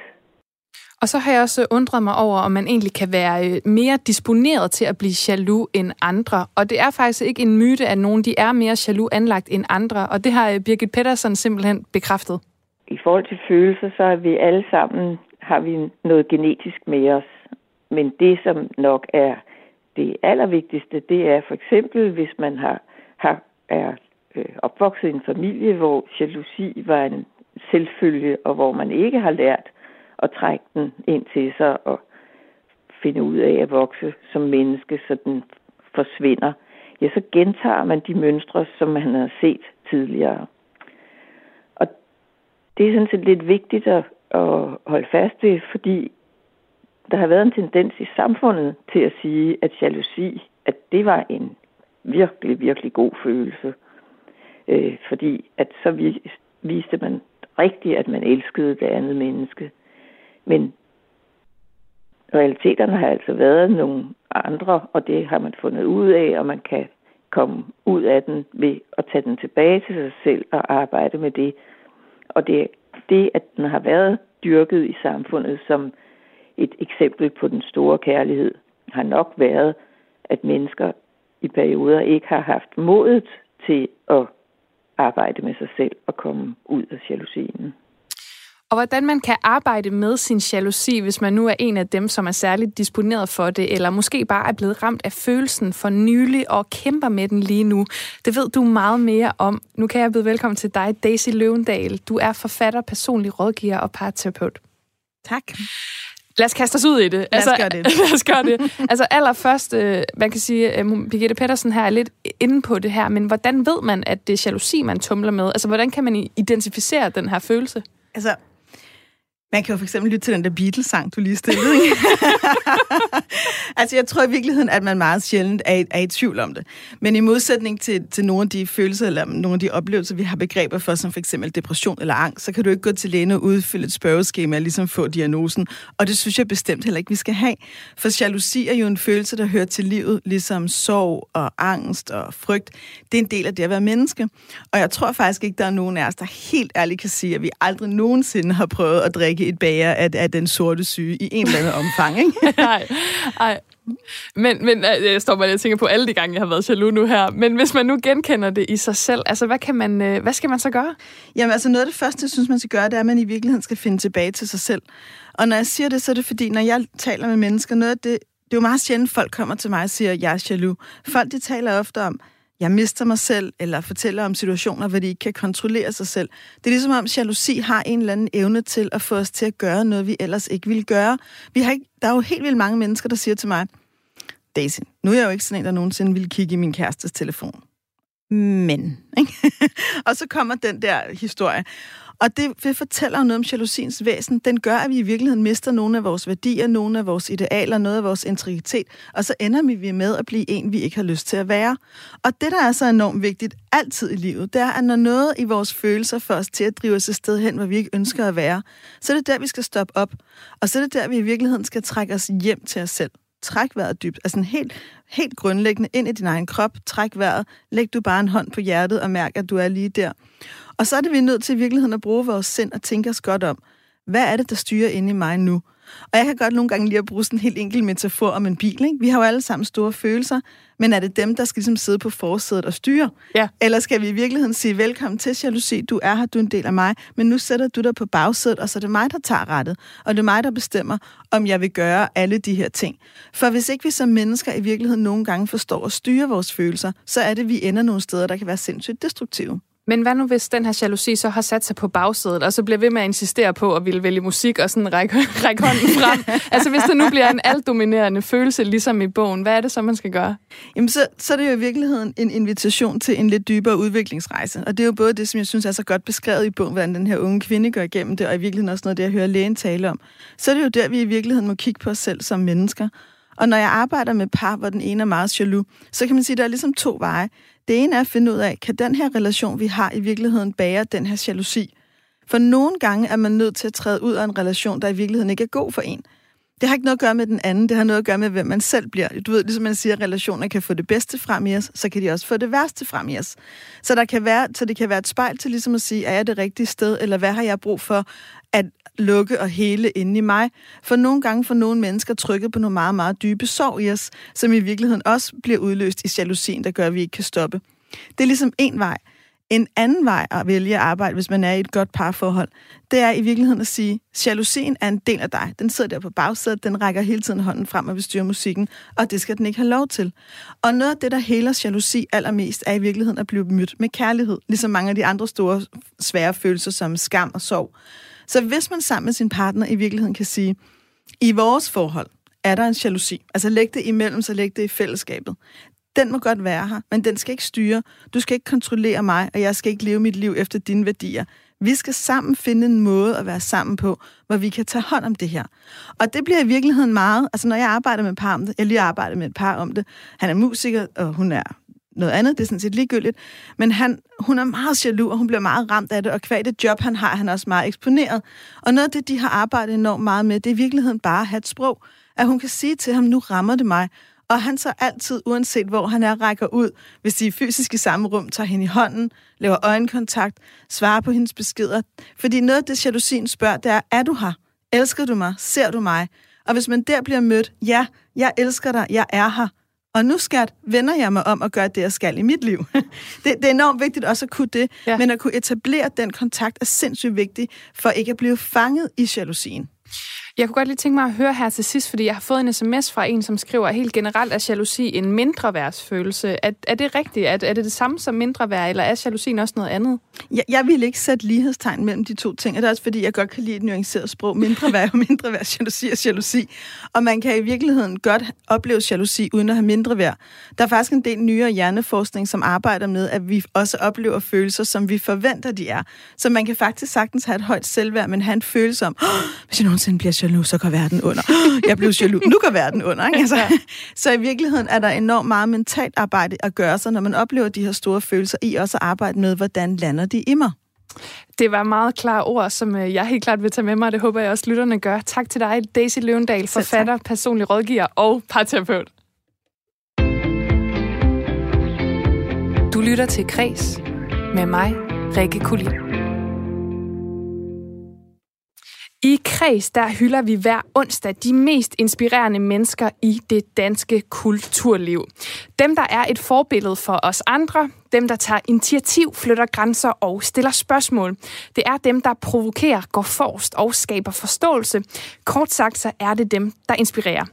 Og så har jeg også undret mig over, om man egentlig kan være øh, mere disponeret til at blive jaloux end andre. Og det er faktisk ikke en myte, at nogen de er mere jaloux anlagt end andre. Og det har øh, Birgit Pedersen simpelthen bekræftet. I forhold til følelser, så er vi alle sammen har vi noget genetisk med os. Men det, som nok er det allervigtigste, det er for eksempel, hvis man har, har er øh, opvokset i en familie, hvor jalousi var en selvfølge, og hvor man ikke har lært at trække den ind til sig og finde ud af at vokse som menneske, så den forsvinder, ja, så gentager man de mønstre, som man har set tidligere. Og det er sådan set lidt vigtigt at, at holde fast ved, fordi der har været en tendens i samfundet til at sige, at jalousi, at det var en virkelig, virkelig god følelse. Øh, fordi at så viste man rigtigt, at man elskede det andet menneske. Men realiteterne har altså været nogle andre, og det har man fundet ud af, og man kan komme ud af den ved at tage den tilbage til sig selv og arbejde med det. Og det, det at den har været dyrket i samfundet som et eksempel på den store kærlighed, har nok været, at mennesker i perioder ikke har haft modet til at arbejde med sig selv og komme ud af jalousien. Og hvordan man kan arbejde med sin jalousi, hvis man nu er en af dem, som er særligt disponeret for det, eller måske bare er blevet ramt af følelsen for nylig og kæmper med den lige nu. Det ved du meget mere om. Nu kan jeg byde velkommen til dig, Daisy Løvendal. Du er forfatter, personlig rådgiver og parterapeut. Tak. Lad os kaste os ud i det. Lad os altså, gøre det. lad os gøre det. Altså allerførst, øh, man kan sige, at øh, Birgitte Pettersen her er lidt inde på det her, men hvordan ved man, at det er jalousi, man tumler med? Altså, hvordan kan man identificere den her følelse? Altså, man kan jo for eksempel lytte til den der Beatles-sang, du lige stillede. altså, jeg tror i virkeligheden, at man meget sjældent er, er i tvivl om det. Men i modsætning til, til nogle af de følelser, eller nogle af de oplevelser, vi har begreber for, som for eksempel depression eller angst, så kan du ikke gå til lægen og udfylde et spørgeskema og ligesom få diagnosen. Og det synes jeg bestemt heller ikke, vi skal have. For jalousi er jo en følelse, der hører til livet, ligesom sorg og angst og frygt. Det er en del af det at være menneske. Og jeg tror faktisk ikke, der er nogen af os, der helt ærligt kan sige, at vi aldrig nogensinde har prøvet at drikke drikke et bager af, af den sorte syge i en eller anden omfang, ikke? nej, nej. Men, men øh, jeg står bare og tænker på alle de gange, jeg har været jaloux nu her. Men hvis man nu genkender det i sig selv, altså hvad, kan man, øh, hvad skal man så gøre? Jamen altså noget af det første, jeg synes, man skal gøre, det er, at man i virkeligheden skal finde tilbage til sig selv. Og når jeg siger det, så er det fordi, når jeg taler med mennesker, noget af det, det er jo meget sjældent, folk kommer til mig og siger, jeg er jaloux. Folk, de taler ofte om, jeg mister mig selv, eller fortæller om situationer, hvor de ikke kan kontrollere sig selv. Det er ligesom om, jalousi har en eller anden evne til at få os til at gøre noget, vi ellers ikke ville gøre. Vi har ikke, der er jo helt vildt mange mennesker, der siger til mig, Daisy, nu er jeg jo ikke sådan en, der nogensinde ville kigge i min kærestes telefon. Men, ikke? og så kommer den der historie. Og det, det fortæller noget om jalousiens væsen. Den gør, at vi i virkeligheden mister nogle af vores værdier, nogle af vores idealer, noget af vores integritet, og så ender vi med at blive en, vi ikke har lyst til at være. Og det, der er så enormt vigtigt altid i livet, det er, at når noget i vores følelser får os til at drive os et sted hen, hvor vi ikke ønsker at være, så er det der, vi skal stoppe op. Og så er det der, vi i virkeligheden skal trække os hjem til os selv. Træk vejret dybt. Altså en helt, helt grundlæggende ind i din egen krop. Træk vejret. Læg du bare en hånd på hjertet og mærk, at du er lige der. Og så er det, vi er nødt til i virkeligheden at bruge vores sind og tænke os godt om. Hvad er det, der styrer inde i mig nu? Og jeg kan godt nogle gange lige at bruge sådan en helt enkel metafor om en bil. Ikke? Vi har jo alle sammen store følelser, men er det dem, der skal ligesom sidde på forsædet og styre? Ja. Eller skal vi i virkeligheden sige, velkommen til jalousi, du er her, du er en del af mig, men nu sætter du dig på bagsædet, og så er det mig, der tager rettet, og det er mig, der bestemmer, om jeg vil gøre alle de her ting. For hvis ikke vi som mennesker i virkeligheden nogle gange forstår at styre vores følelser, så er det, vi ender nogle steder, der kan være sindssygt destruktive. Men hvad nu, hvis den her jalousi så har sat sig på bagsædet, og så bliver ved med at insistere på at ville vælge musik og sådan række, række hånden frem? altså hvis der nu bliver en altdominerende følelse, ligesom i bogen, hvad er det så, man skal gøre? Jamen så, så er det jo i virkeligheden en invitation til en lidt dybere udviklingsrejse. Og det er jo både det, som jeg synes er så godt beskrevet i bogen, hvordan den her unge kvinde går igennem det, og i virkeligheden også noget, det jeg hører lægen tale om. Så er det jo der, vi i virkeligheden må kigge på os selv som mennesker. Og når jeg arbejder med par, hvor den ene er meget jaloux, så kan man sige, at der er ligesom to veje. Det ene er at finde ud af, kan den her relation, vi har i virkeligheden, bære den her jalousi? For nogle gange er man nødt til at træde ud af en relation, der i virkeligheden ikke er god for en. Det har ikke noget at gøre med den anden, det har noget at gøre med, hvem man selv bliver. Du ved, ligesom man siger, at relationer kan få det bedste frem i os, så kan de også få det værste frem i os. Så, der kan være, så det kan være et spejl til ligesom at sige, er jeg det rigtige sted, eller hvad har jeg brug for at lukke og hele inde i mig. For nogle gange får nogle mennesker trykket på nogle meget, meget dybe sorg i os, som i virkeligheden også bliver udløst i jalousien, der gør, at vi ikke kan stoppe. Det er ligesom en vej. En anden vej at vælge at arbejde, hvis man er i et godt parforhold, det er i virkeligheden at sige, jalousien er en del af dig. Den sidder der på bagsædet, den rækker hele tiden hånden frem og vil styre musikken, og det skal den ikke have lov til. Og noget af det, der heler jalousi allermest, er i virkeligheden at blive mødt med kærlighed, ligesom mange af de andre store, svære følelser som skam og sorg. Så hvis man sammen med sin partner i virkeligheden kan sige, i vores forhold er der en jalousi, altså læg det imellem, så læg det i fællesskabet. Den må godt være her, men den skal ikke styre. Du skal ikke kontrollere mig, og jeg skal ikke leve mit liv efter dine værdier. Vi skal sammen finde en måde at være sammen på, hvor vi kan tage hånd om det her. Og det bliver i virkeligheden meget, altså når jeg arbejder med et par om det, jeg lige arbejder med et par om det, han er musiker, og hun er noget andet, det er sådan set ligegyldigt. Men han, hun er meget jaloux, og hun bliver meget ramt af det, og kvad det job, han har, han er også meget eksponeret. Og noget af det, de har arbejdet enormt meget med, det er i virkeligheden bare at have et sprog. At hun kan sige til ham, nu rammer det mig. Og han så altid, uanset hvor han er, rækker ud, hvis de er fysisk i samme rum, tager hende i hånden, laver øjenkontakt, svarer på hendes beskeder. Fordi noget af det, jalousien spørger, det er, er du her? Elsker du mig? Ser du mig? Og hvis man der bliver mødt, ja, jeg elsker dig, jeg er her, og nu, skat, vender jeg mig om at gøre det, jeg skal i mit liv. det, det er enormt vigtigt også at kunne det, ja. men at kunne etablere den kontakt er sindssygt vigtigt, for ikke at blive fanget i jalousien. Jeg kunne godt lige tænke mig at høre her til sidst, fordi jeg har fået en sms fra en, som skriver, at helt generelt er jalousi en mindre værdsfølelse. Er, er det rigtigt? Er, er det det samme som mindre værd, eller er jalousien også noget andet? Jeg, jeg vil ikke sætte lighedstegn mellem de to ting, og det er også fordi, jeg godt kan lide et nuanceret sprog. Mindre værd og mindre værd, jalousi og jalousi. Og man kan i virkeligheden godt opleve jalousi uden at have mindre værd. Der er faktisk en del nyere hjerneforskning, som arbejder med, at vi også oplever følelser, som vi forventer, de er. Så man kan faktisk sagtens have et højt selvværd, men have en følelse om, oh, hvis jeg nogensinde bliver jaloux, så går verden under. Jeg blev jaloux, nu går verden under. Ikke? Altså, så i virkeligheden er der enormt meget mentalt arbejde at gøre sig, når man oplever de her store følelser, i også at arbejde med, hvordan lander de i mig. Det var meget klare ord, som øh, jeg helt klart vil tage med mig, det håber jeg også lytterne gør. Tak til dig, Daisy Løvendal, forfatter, personlig rådgiver og parterapeut. Du lytter til Kres med mig, Rikke Kulin. I Kreds, der hylder vi hver onsdag de mest inspirerende mennesker i det danske kulturliv. Dem, der er et forbillede for os andre, dem, der tager initiativ, flytter grænser og stiller spørgsmål. Det er dem, der provokerer, går forrest og skaber forståelse. Kort sagt, så er det dem, der inspirerer.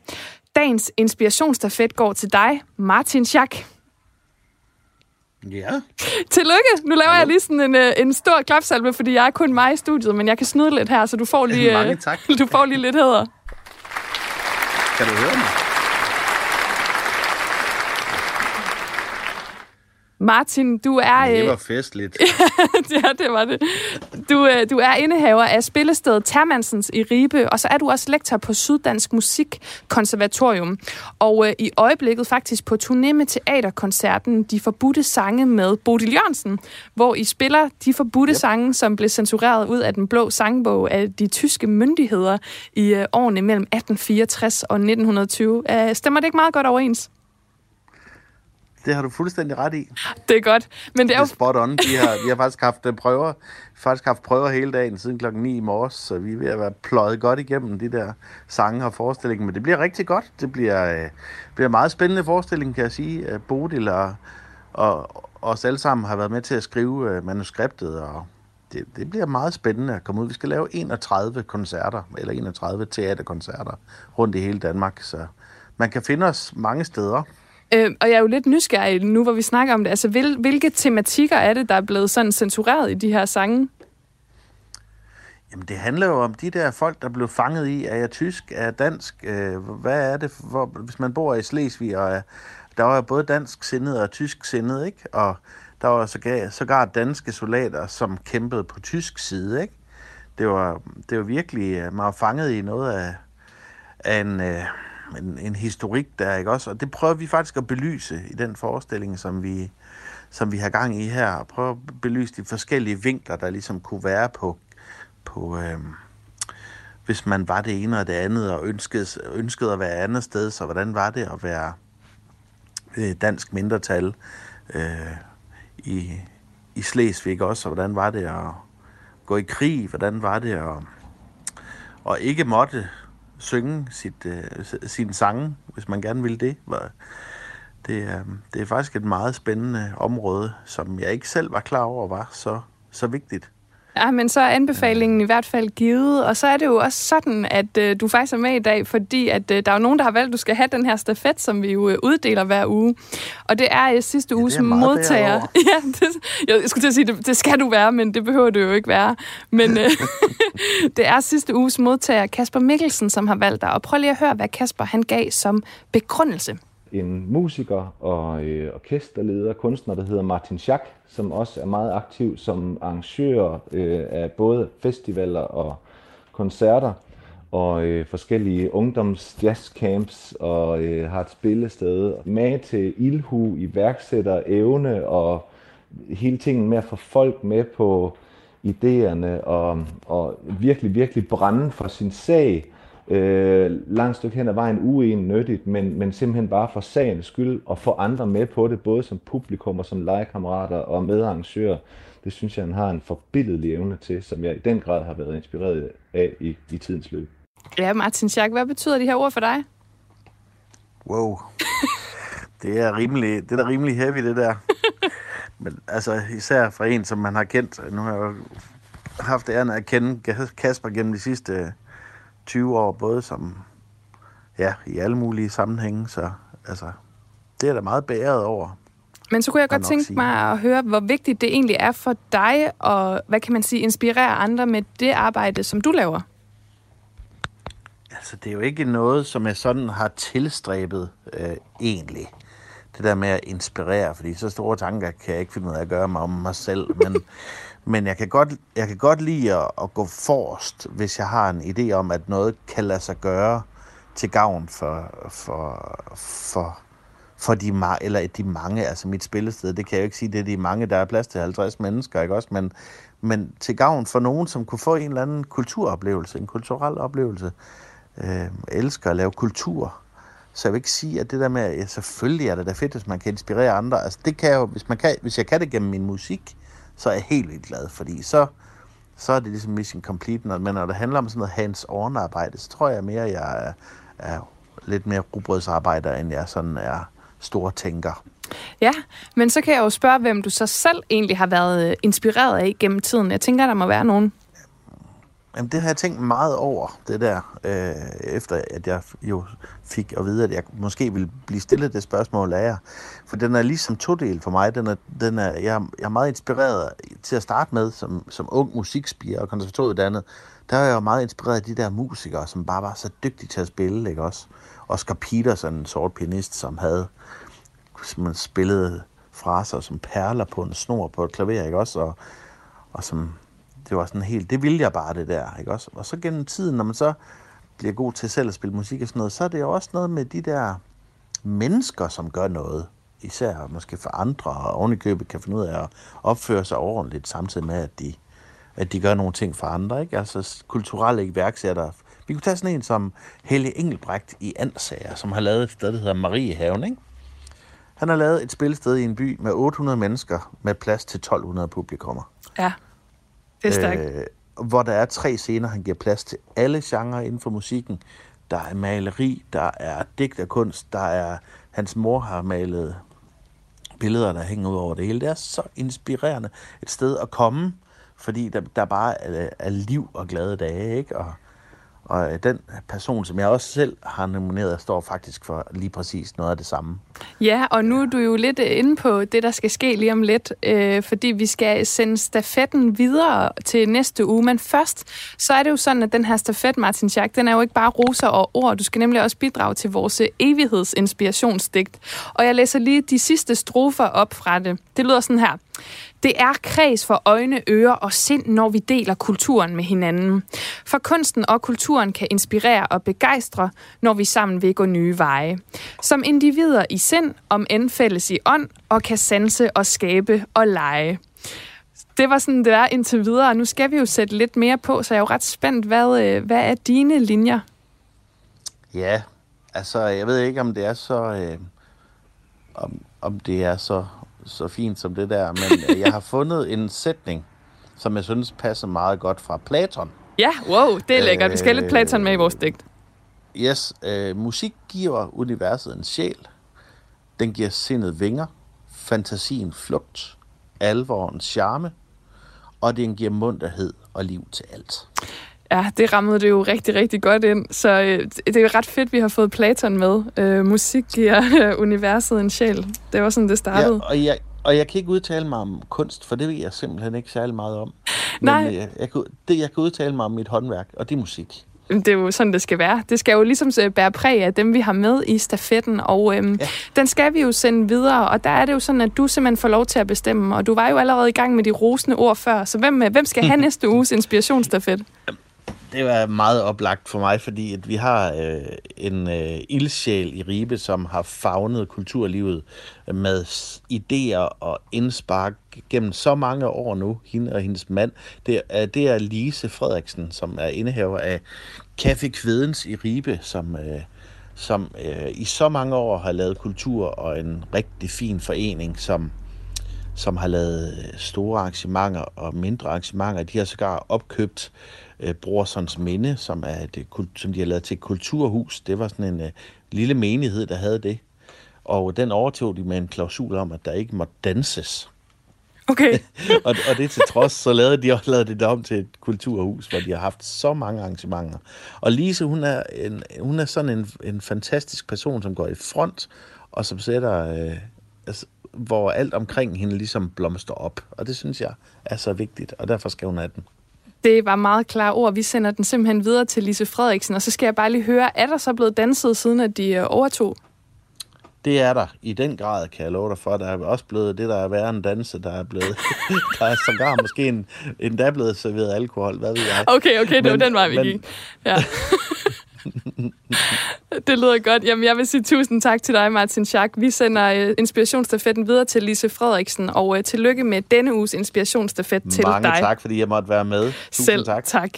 Dagens inspirationsstafet går til dig, Martin Schack. Ja. Tillykke! Nu laver Hallo. jeg lige sådan en, øh, en stor klapsalve, fordi jeg er kun mig i studiet, men jeg kan snyde lidt her, så du får lige, Mange tak. du får lige lidt hæder. Kan du høre mig? Martin, du er... Det øh, var festligt. ja, det var det. Du, øh, du er indehaver af spillestedet Termansens i Ribe, og så er du også lektor på Syddansk Musikkonservatorium. Og øh, i øjeblikket faktisk på turné med teaterkoncerten De Forbudte Sange med Bodil Jørgensen, hvor I spiller De Forbudte yep. Sange, som blev censureret ud af den blå sangbog af de tyske myndigheder i øh, årene mellem 1864 og 1920. Øh, stemmer det ikke meget godt overens? Det har du fuldstændig ret i. Det er godt. Men det er Det er spot on. Vi har, vi har faktisk haft øh, prøver, faktisk haft prøver hele dagen siden klokken 9 i morges, så vi er ved at være pløjet godt igennem de der sange og forestillinger. Men det bliver rigtig godt. Det bliver, øh, bliver meget spændende forestilling, kan jeg sige. Øh, Bodil og, og os alle sammen har været med til at skrive øh, manuskriptet, og det, det bliver meget spændende at komme ud. Vi skal lave 31 koncerter, eller 31 teaterkoncerter rundt i hele Danmark, så man kan finde os mange steder. Øh, og jeg er jo lidt nysgerrig nu, hvor vi snakker om det. Altså, hvil, hvilke tematikker er det, der er blevet sådan censureret i de her sange? Jamen, det handler jo om de der folk, der blev fanget i, er jeg tysk, er jeg dansk, øh, hvad er det, hvor, hvis man bor i Slesvig, og er, der var både dansk sindet og tysk sindet, ikke? Og der var sågar, sågar danske soldater, som kæmpede på tysk side, ikke? Det var, det var virkelig, øh, man var fanget i noget af, af en, øh, en, en historik der, ikke også? Og det prøver vi faktisk at belyse i den forestilling, som vi, som vi har gang i her, og prøve at belyse de forskellige vinkler, der ligesom kunne være på, på øh, hvis man var det ene og det andet, og ønskede, ønskede at være andet sted, så hvordan var det at være øh, dansk mindretal øh, i, i Slesvig også, og hvordan var det at gå i krig, hvordan var det at, og ikke måtte synge sit, øh, sine sange, hvis man gerne vil det. Var- Det er, det er faktisk et meget spændende område, som jeg ikke selv var klar over var så, så vigtigt. Ja, men så er anbefalingen i hvert fald givet, og så er det jo også sådan, at øh, du faktisk er med i dag, fordi at øh, der er jo nogen, der har valgt, at du skal have den her stafet, som vi jo øh, uddeler hver uge. Og det er øh, sidste uges meget modtager. Ja, det, jeg skulle til at sige, det, det skal du være, men det behøver du jo ikke være. Men øh, det er sidste uges modtager, Kasper Mikkelsen, som har valgt dig. Og prøv lige at høre, hvad Kasper han gav som begrundelse en musiker og øh, orkesterleder, kunstner, der hedder Martin Schack, som også er meget aktiv som arrangør øh, af både festivaler og koncerter og øh, forskellige ungdoms jazzcamps og øh, har et spillested med til ilhu, iværksætter evne og hele tingen med at få folk med på idéerne og, og virkelig, virkelig brænde for sin sag. Øh, langt stykke hen ad vejen uennyttigt, men, men simpelthen bare for sagens skyld og få andre med på det, både som publikum og som legekammerater og medarrangører. Det synes jeg, han har en forbilledelig evne til, som jeg i den grad har været inspireret af i, i tidens løb. Ja, Martin Schack, hvad betyder de her ord for dig? Wow. Det er rimelig, det er da rimelig heavy, det der. Men altså, især fra en, som man har kendt. Nu har jeg haft æren af at kende Kasper gennem de sidste 20 år, både som, ja, i alle mulige sammenhænge, så altså, det er da meget bæret over. Men så kunne jeg godt tænke sige. mig at høre, hvor vigtigt det egentlig er for dig, og hvad kan man sige, inspirere andre med det arbejde, som du laver. Altså, det er jo ikke noget, som jeg sådan har tilstræbet øh, egentlig. Det der med at inspirere, fordi så store tanker kan jeg ikke finde ud af at gøre mig om mig selv. Men, men jeg, kan godt, jeg kan godt lide at, at gå forrest, hvis jeg har en idé om, at noget kan lade sig gøre til gavn for, for, for, for de, ma- eller de mange, altså mit spillested, det kan jeg jo ikke sige, det er de mange, der er plads til 50 mennesker, ikke også? Men, men til gavn for nogen, som kunne få en eller anden kulturoplevelse, en kulturel oplevelse, øh, elsker at lave kultur. Så jeg vil ikke sige, at det der med, ja, selvfølgelig er det da fedt, hvis man kan inspirere andre. Altså det kan jeg jo, hvis, man kan, hvis jeg kan det gennem min musik, så er jeg helt vildt glad, fordi så, så er det ligesom mission complete. Men når det handler om sådan noget hands-on arbejde, så tror jeg mere, at jeg er, er lidt mere rugbrødsarbejder, end jeg sådan er stor tænker. Ja, men så kan jeg jo spørge, hvem du så selv egentlig har været øh, inspireret af gennem tiden. Jeg tænker, der må være nogen. Jamen, det har jeg tænkt meget over, det der, øh, efter at jeg jo fik at vide, at jeg måske ville blive stillet det spørgsmål af jer. For den er ligesom todel for mig. Den er, den er, jeg, jeg er meget inspireret til at starte med, som, som ung musikspiger og konservatoruddannet. Der er jeg jo meget inspireret af de der musikere, som bare var så dygtige til at spille, ikke også? Oscar Peterson, en sort pianist, som havde man spillede fraser som perler på en snor på et klaver, ikke også? Og, og som, det var sådan helt, det ville jeg bare det der, ikke også? Og så gennem tiden, når man så bliver god til selv at spille musik og sådan noget, så er det jo også noget med de der mennesker, som gør noget. Især måske for andre, og ovenikøbet kan finde ud af at opføre sig ordentligt, samtidig med, at de, at de gør nogle ting for andre. Ikke? Altså kulturelle iværksættere. Vi kunne tage sådan en som Helle Engelbrecht i Ansager, som har lavet et sted, der hedder Mariehaven. Ikke? Han har lavet et spilsted i en by med 800 mennesker med plads til 1200 publikummer. Ja, det er stærkt. Øh, hvor der er tre scener, han giver plads til alle genrer inden for musikken. Der er maleri, der er digterkunst, der er... Hans mor har malet billeder, der hænger ud over det hele. Det er så inspirerende et sted at komme, fordi der, der bare er, er liv og glade dage, ikke? Og, og øh, den person, som jeg også selv har nomineret, står faktisk for lige præcis noget af det samme. Ja, og nu er du jo lidt øh, inde på det, der skal ske lige om lidt, øh, fordi vi skal sende stafetten videre til næste uge. Men først, så er det jo sådan, at den her stafet, Martin Schack, den er jo ikke bare roser og ord. Du skal nemlig også bidrage til vores øh, evighedsinspirationsdigt. Og jeg læser lige de sidste strofer op fra det. Det lyder sådan her. Det er kreds for øjne, ører og sind, når vi deler kulturen med hinanden. For kunsten og kulturen kan inspirere og begejstre, når vi sammen vil gå nye veje. Som individer i sind, om end fælles i ånd, og kan sanse og skabe og lege. Det var sådan, det er indtil videre. Nu skal vi jo sætte lidt mere på, så jeg er jo ret spændt. Hvad, øh, hvad er dine linjer? Ja, altså jeg ved ikke, om det er så... Øh, om, om det er så så fint som det der, men øh, jeg har fundet en sætning, som jeg synes passer meget godt fra Platon. Ja, wow, det er lækkert. Vi skal have lidt Platon med i vores digt. Yes, øh, musik giver universet en sjæl. Den giver sindet vinger, fantasien flugt, alvoren charme, og den giver munterhed og liv til alt. Ja, det rammede det jo rigtig, rigtig godt ind. Så øh, det er jo ret fedt, vi har fået Platon med. Øh, musik giver øh, universet en sjæl. Det var sådan, det startede. Ja, og jeg, og jeg kan ikke udtale mig om kunst, for det ved jeg simpelthen ikke særlig meget om. Nej. Men jeg, jeg, kan, det, jeg kan udtale mig om mit håndværk, og det er musik. Det er jo sådan, det skal være. Det skal jo ligesom bære præg af dem, vi har med i stafetten, og øhm, ja. den skal vi jo sende videre, og der er det jo sådan, at du simpelthen får lov til at bestemme, og du var jo allerede i gang med de rosende ord før, så hvem, hvem skal have næste uges inspirationsstafet? Det var meget oplagt for mig, fordi at vi har øh, en øh, ildsjæl i Ribe, som har fagnet kulturlivet med idéer og indspark gennem så mange år nu, hende og hendes mand. Det er, det er Lise Frederiksen, som er indehaver af Café Kvedens i Ribe, som, øh, som øh, i så mange år har lavet kultur og en rigtig fin forening, som som har lavet øh, store arrangementer og mindre arrangementer. De har sågar opkøbt øh, Brorsons Minde, som, er det, som de har lavet til et kulturhus. Det var sådan en øh, lille menighed, der havde det. Og den overtog de med en klausul om, at der ikke måtte danses. Okay. og, og det til trods, så lavede de også lavet det om til et kulturhus, hvor de har haft så mange arrangementer. Og Lise, hun er, en, hun er sådan en, en fantastisk person, som går i front, og som sætter, øh, altså, hvor alt omkring hende ligesom blomster op. Og det synes jeg er så vigtigt, og derfor skal hun have den. Det var meget klare ord. Vi sender den simpelthen videre til Lise Frederiksen, og så skal jeg bare lige høre, er der så blevet danset, siden at de øh, overtog? Det er der. I den grad kan jeg love dig for. Der er også blevet det, der er værre en danse, der er blevet... der er sågar måske en, en der er blevet serveret alkohol. Hvad ved jeg? Okay, okay, det men, var den vej, vi men, gik. Ja. det lyder godt. Jamen, jeg vil sige tusind tak til dig, Martin Schack. Vi sender uh, inspirationsstafetten videre til Lise Frederiksen, og uh, tillykke med denne uges inspirationsstafet til dig. Mange tak, fordi jeg måtte være med. Tusind Selv tak. tak.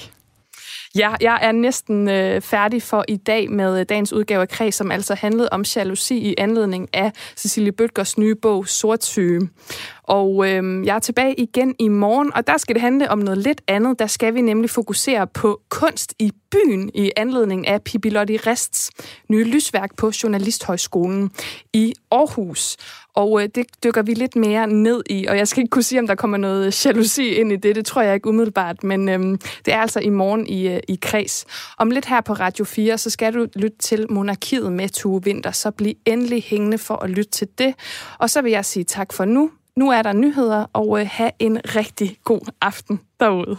Ja, jeg er næsten øh, færdig for i dag med øh, dagens udgave af Kreds, som altså handlede om jalousi i anledning af Cecilie Bøtgers nye bog Sortsyge. Og øh, jeg er tilbage igen i morgen, og der skal det handle om noget lidt andet. Der skal vi nemlig fokusere på kunst i byen i anledning af Pippi Lotti Rests nye lysværk på Journalisthøjskolen i Aarhus. Og øh, det dykker vi lidt mere ned i, og jeg skal ikke kunne sige, om der kommer noget jalousi ind i det. Det tror jeg ikke umiddelbart, men øh, det er altså i morgen i, øh, i kreds. Om lidt her på Radio 4, så skal du lytte til Monarkiet med Tue Vinter, så bliv endelig hængende for at lytte til det. Og så vil jeg sige tak for nu. Nu er der nyheder, og øh, have en rigtig god aften derude.